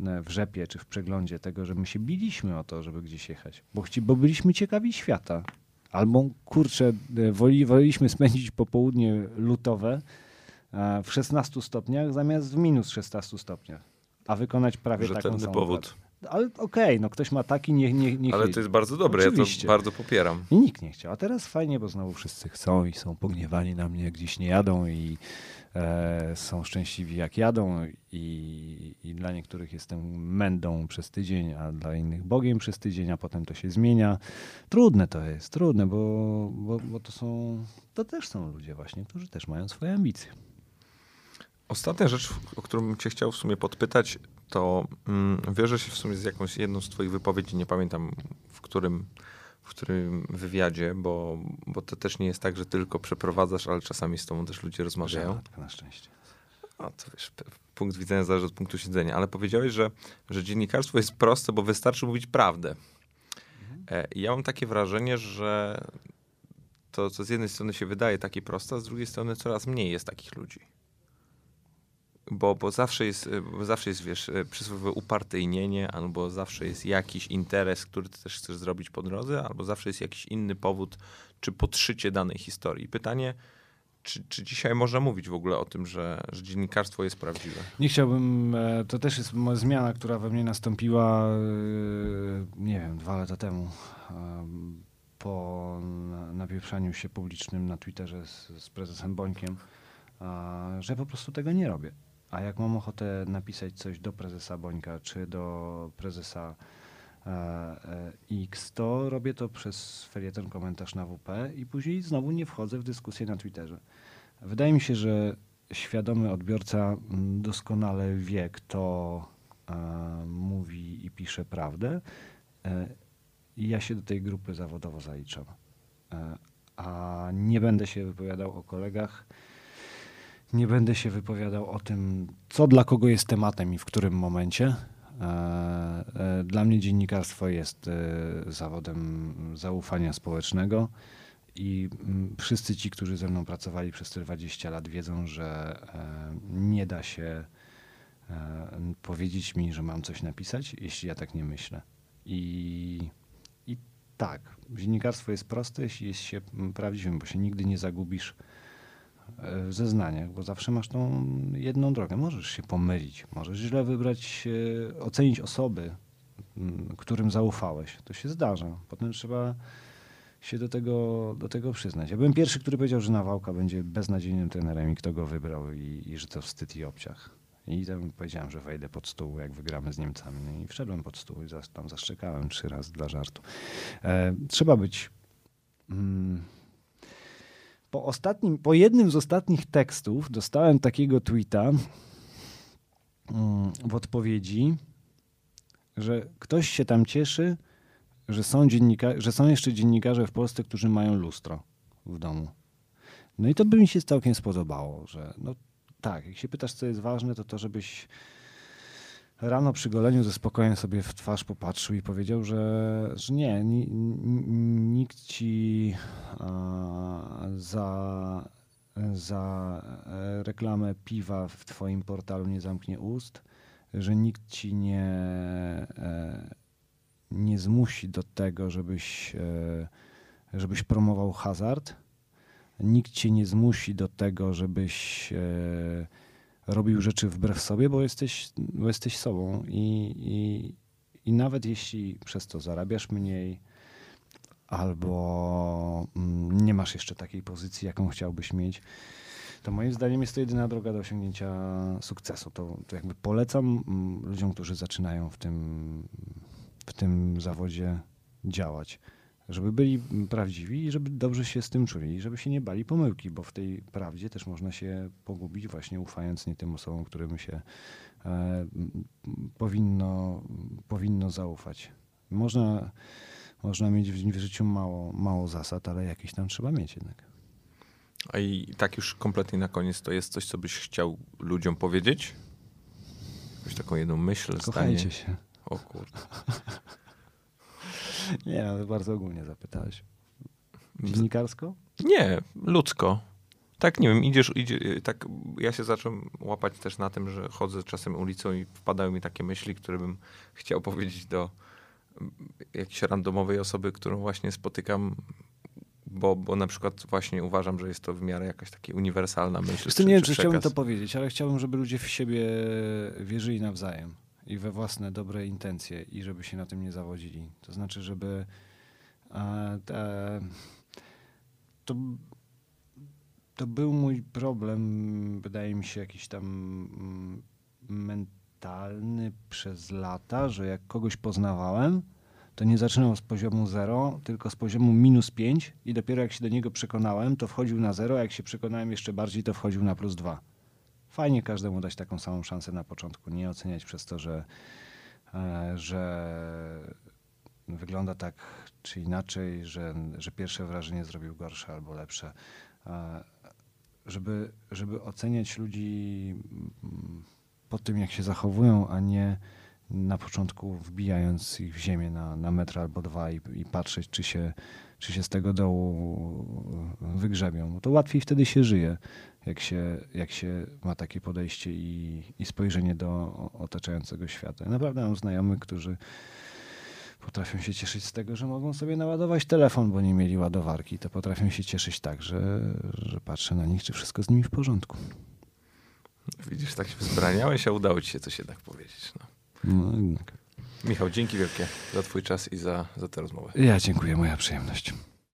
e, w rzepie czy w przeglądzie tego, że my się biliśmy o to, żeby gdzieś jechać, bo, chci, bo byliśmy ciekawi świata. Albo kurczę, e, woli, woleliśmy spędzić popołudnie lutowe w 16 stopniach zamiast w minus 16 stopniach, a wykonać prawie taką Rzetelny samą powód. pracę. ale okej, no ktoś ma taki, niech, niech, niech Ale to jest bardzo dobre, ja Oczywiście. to bardzo popieram. I nikt nie chciał. A teraz fajnie, bo znowu wszyscy chcą i są pogniewani na mnie, gdzieś nie jadą i są szczęśliwi jak jadą i, i dla niektórych jestem mędą przez tydzień, a dla innych Bogiem przez tydzień, a potem to się zmienia. Trudne to jest, trudne, bo, bo, bo to są, to też są ludzie właśnie, którzy też mają swoje ambicje. Ostatnia rzecz, o którą bym cię chciał w sumie podpytać, to mm, wiąże się w sumie z jakąś jedną z twoich wypowiedzi, nie pamiętam w którym, którym wywiadzie, bo, bo to też nie jest tak, że tylko przeprowadzasz, ale czasami z tobą też ludzie rozmawiają. Rzadko na szczęście. A to wiesz, punkt widzenia zależy od punktu siedzenia, ale powiedziałeś, że, że dziennikarstwo jest proste, bo wystarczy mówić prawdę. I ja mam takie wrażenie, że to, co z jednej strony się wydaje takie proste, a z drugiej strony coraz mniej jest takich ludzi. Bo, bo zawsze jest, e, bo zawsze jest, wiesz, e, przysłowiowe upartyjnienie, albo zawsze jest jakiś interes, który ty też chcesz zrobić po drodze, albo zawsze jest jakiś inny powód, czy podszycie danej historii. Pytanie, czy, czy dzisiaj można mówić w ogóle o tym, że, że dziennikarstwo jest prawdziwe? Nie chciałbym, e, to też jest zmiana, która we mnie nastąpiła, nie wiem, dwa lata temu, em, po na- napieprzaniu się publicznym na Twitterze z, z prezesem Bońkiem, że po prostu tego nie robię. A jak mam ochotę napisać coś do prezesa Bońka, czy do prezesa e, e, X, to robię to przez felieton komentarz na WP i później znowu nie wchodzę w dyskusję na Twitterze. Wydaje mi się, że świadomy odbiorca mm, doskonale wie, kto e, mówi i pisze prawdę. I ja się do tej grupy zawodowo zaliczam. A nie będę się wypowiadał o kolegach. Nie będę się wypowiadał o tym, co dla kogo jest tematem i w którym momencie. E, e, Dla mnie dziennikarstwo jest e, zawodem zaufania społecznego. I mm, wszyscy ci, którzy ze mną pracowali przez te 20 lat, wiedzą, że nie da się powiedzieć mi, że mam coś napisać, jeśli ja tak nie myślę. I, i tak, dziennikarstwo jest proste, jeśli jest się prawdziwym, bo się nigdy nie zagubisz w zeznaniach, bo zawsze masz tą jedną drogę. Możesz się pomylić, możesz źle wybrać, e, ocenić osoby, mm, którym zaufałeś. To się zdarza. Potem trzeba się do tego, do tego przyznać. Ja byłem pierwszy, który powiedział, że Nawałka będzie beznadziejnym trenerem i kto go wybrał i, i że to wstyd i obciach. I tam powiedziałem, że wejdę pod stół, jak wygramy z Niemcami. No i wszedłem pod stół i tam zaszczekałem trzy razy dla żartu. E, trzeba być... Mm, po, ostatnim, po jednym z ostatnich tekstów dostałem takiego tweeta mm, w odpowiedzi, że ktoś się tam cieszy, że są, dziennika- że są jeszcze dziennikarze w Polsce, którzy mają lustro w domu. No i to by mi się całkiem spodobało, że no tak, jak się pytasz, co jest ważne, to to, żebyś rano przy goleniu ze spokojem sobie w twarz popatrzył i powiedział, że, że nie, ni, ni, nikt ci za, za e, reklamę piwa w twoim portalu nie zamknie ust, że nikt ci nie, e, nie zmusi do tego, żebyś, e, żebyś promował hazard. Nikt cię nie zmusi do tego, żebyś robił rzeczy wbrew sobie, bo jesteś, bo jesteś sobą i, i, i nawet jeśli przez to zarabiasz mniej albo mm, nie masz jeszcze takiej pozycji, jaką chciałbyś mieć, to moim zdaniem jest to jedyna droga do osiągnięcia sukcesu. To, to jakby polecam mm, ludziom, którzy zaczynają w tym, w tym zawodzie działać. Żeby byli prawdziwi i żeby dobrze się z tym czuli i żeby się nie bali pomyłki, bo w tej prawdzie też można się pogubić właśnie ufając nie tym osobom, którym się e, powinno, powinno zaufać. Można, można mieć w, w życiu mało, mało zasad, ale jakieś tam trzeba mieć jednak. A i tak już kompletnie na koniec, to jest coś, co byś chciał ludziom powiedzieć? Jakąś taką jedną myśl, Kochajcie zdanie? się. O kurde. (laughs) Nie, no, bardzo ogólnie zapytałeś. Dziennikarsko? Nie, ludzko. Tak, nie wiem, idziesz, idzie, tak, ja się zacząłem łapać też na tym, że chodzę czasem ulicą i wpadają mi takie myśli, które bym chciał powiedzieć do mm, jakiejś randomowej osoby, którą właśnie spotykam, bo, bo na przykład właśnie uważam, że jest to w miarę jakaś taka uniwersalna myśl. Co, nie wiem, czy chciałbym przekaz. to powiedzieć, ale chciałbym, żeby ludzie w siebie wierzyli nawzajem. I we własne dobre intencje i żeby się na tym nie zawodzili. To znaczy, żeby te, to, to był mój problem, wydaje mi się, jakiś tam mm, mentalny przez lata, że jak kogoś poznawałem, to nie zaczynał z poziomu 0, tylko z poziomu minus 5 i dopiero jak się do niego przekonałem, to wchodził na 0, a jak się przekonałem jeszcze bardziej, to wchodził na plus 2. Fajnie każdemu dać taką samą szansę na początku, nie oceniać przez to, że, e, że wygląda tak czy inaczej, że, że pierwsze wrażenie zrobił gorsze albo lepsze. E, żeby, żeby oceniać ludzi mm, po tym, jak się zachowują, a nie na początku wbijając ich w ziemię na, na metr albo dwa i, i patrzeć, czy się, czy się z tego dołu wygrzebią. No to łatwiej wtedy się żyje, jak się, jak się ma takie podejście i, i spojrzenie do otaczającego świata. Naprawdę mam znajomych, którzy potrafią się cieszyć z tego, że mogą sobie naładować telefon, bo nie mieli ładowarki. To potrafią się cieszyć tak, że, że patrzę na nich, czy wszystko z nimi w porządku. Widzisz, tak się wzbraniałeś, a udało ci się coś jednak powiedzieć. No. No, jednak. Michał, dzięki wielkie za twój czas i za, za tę rozmowę. Ja dziękuję, moja przyjemność.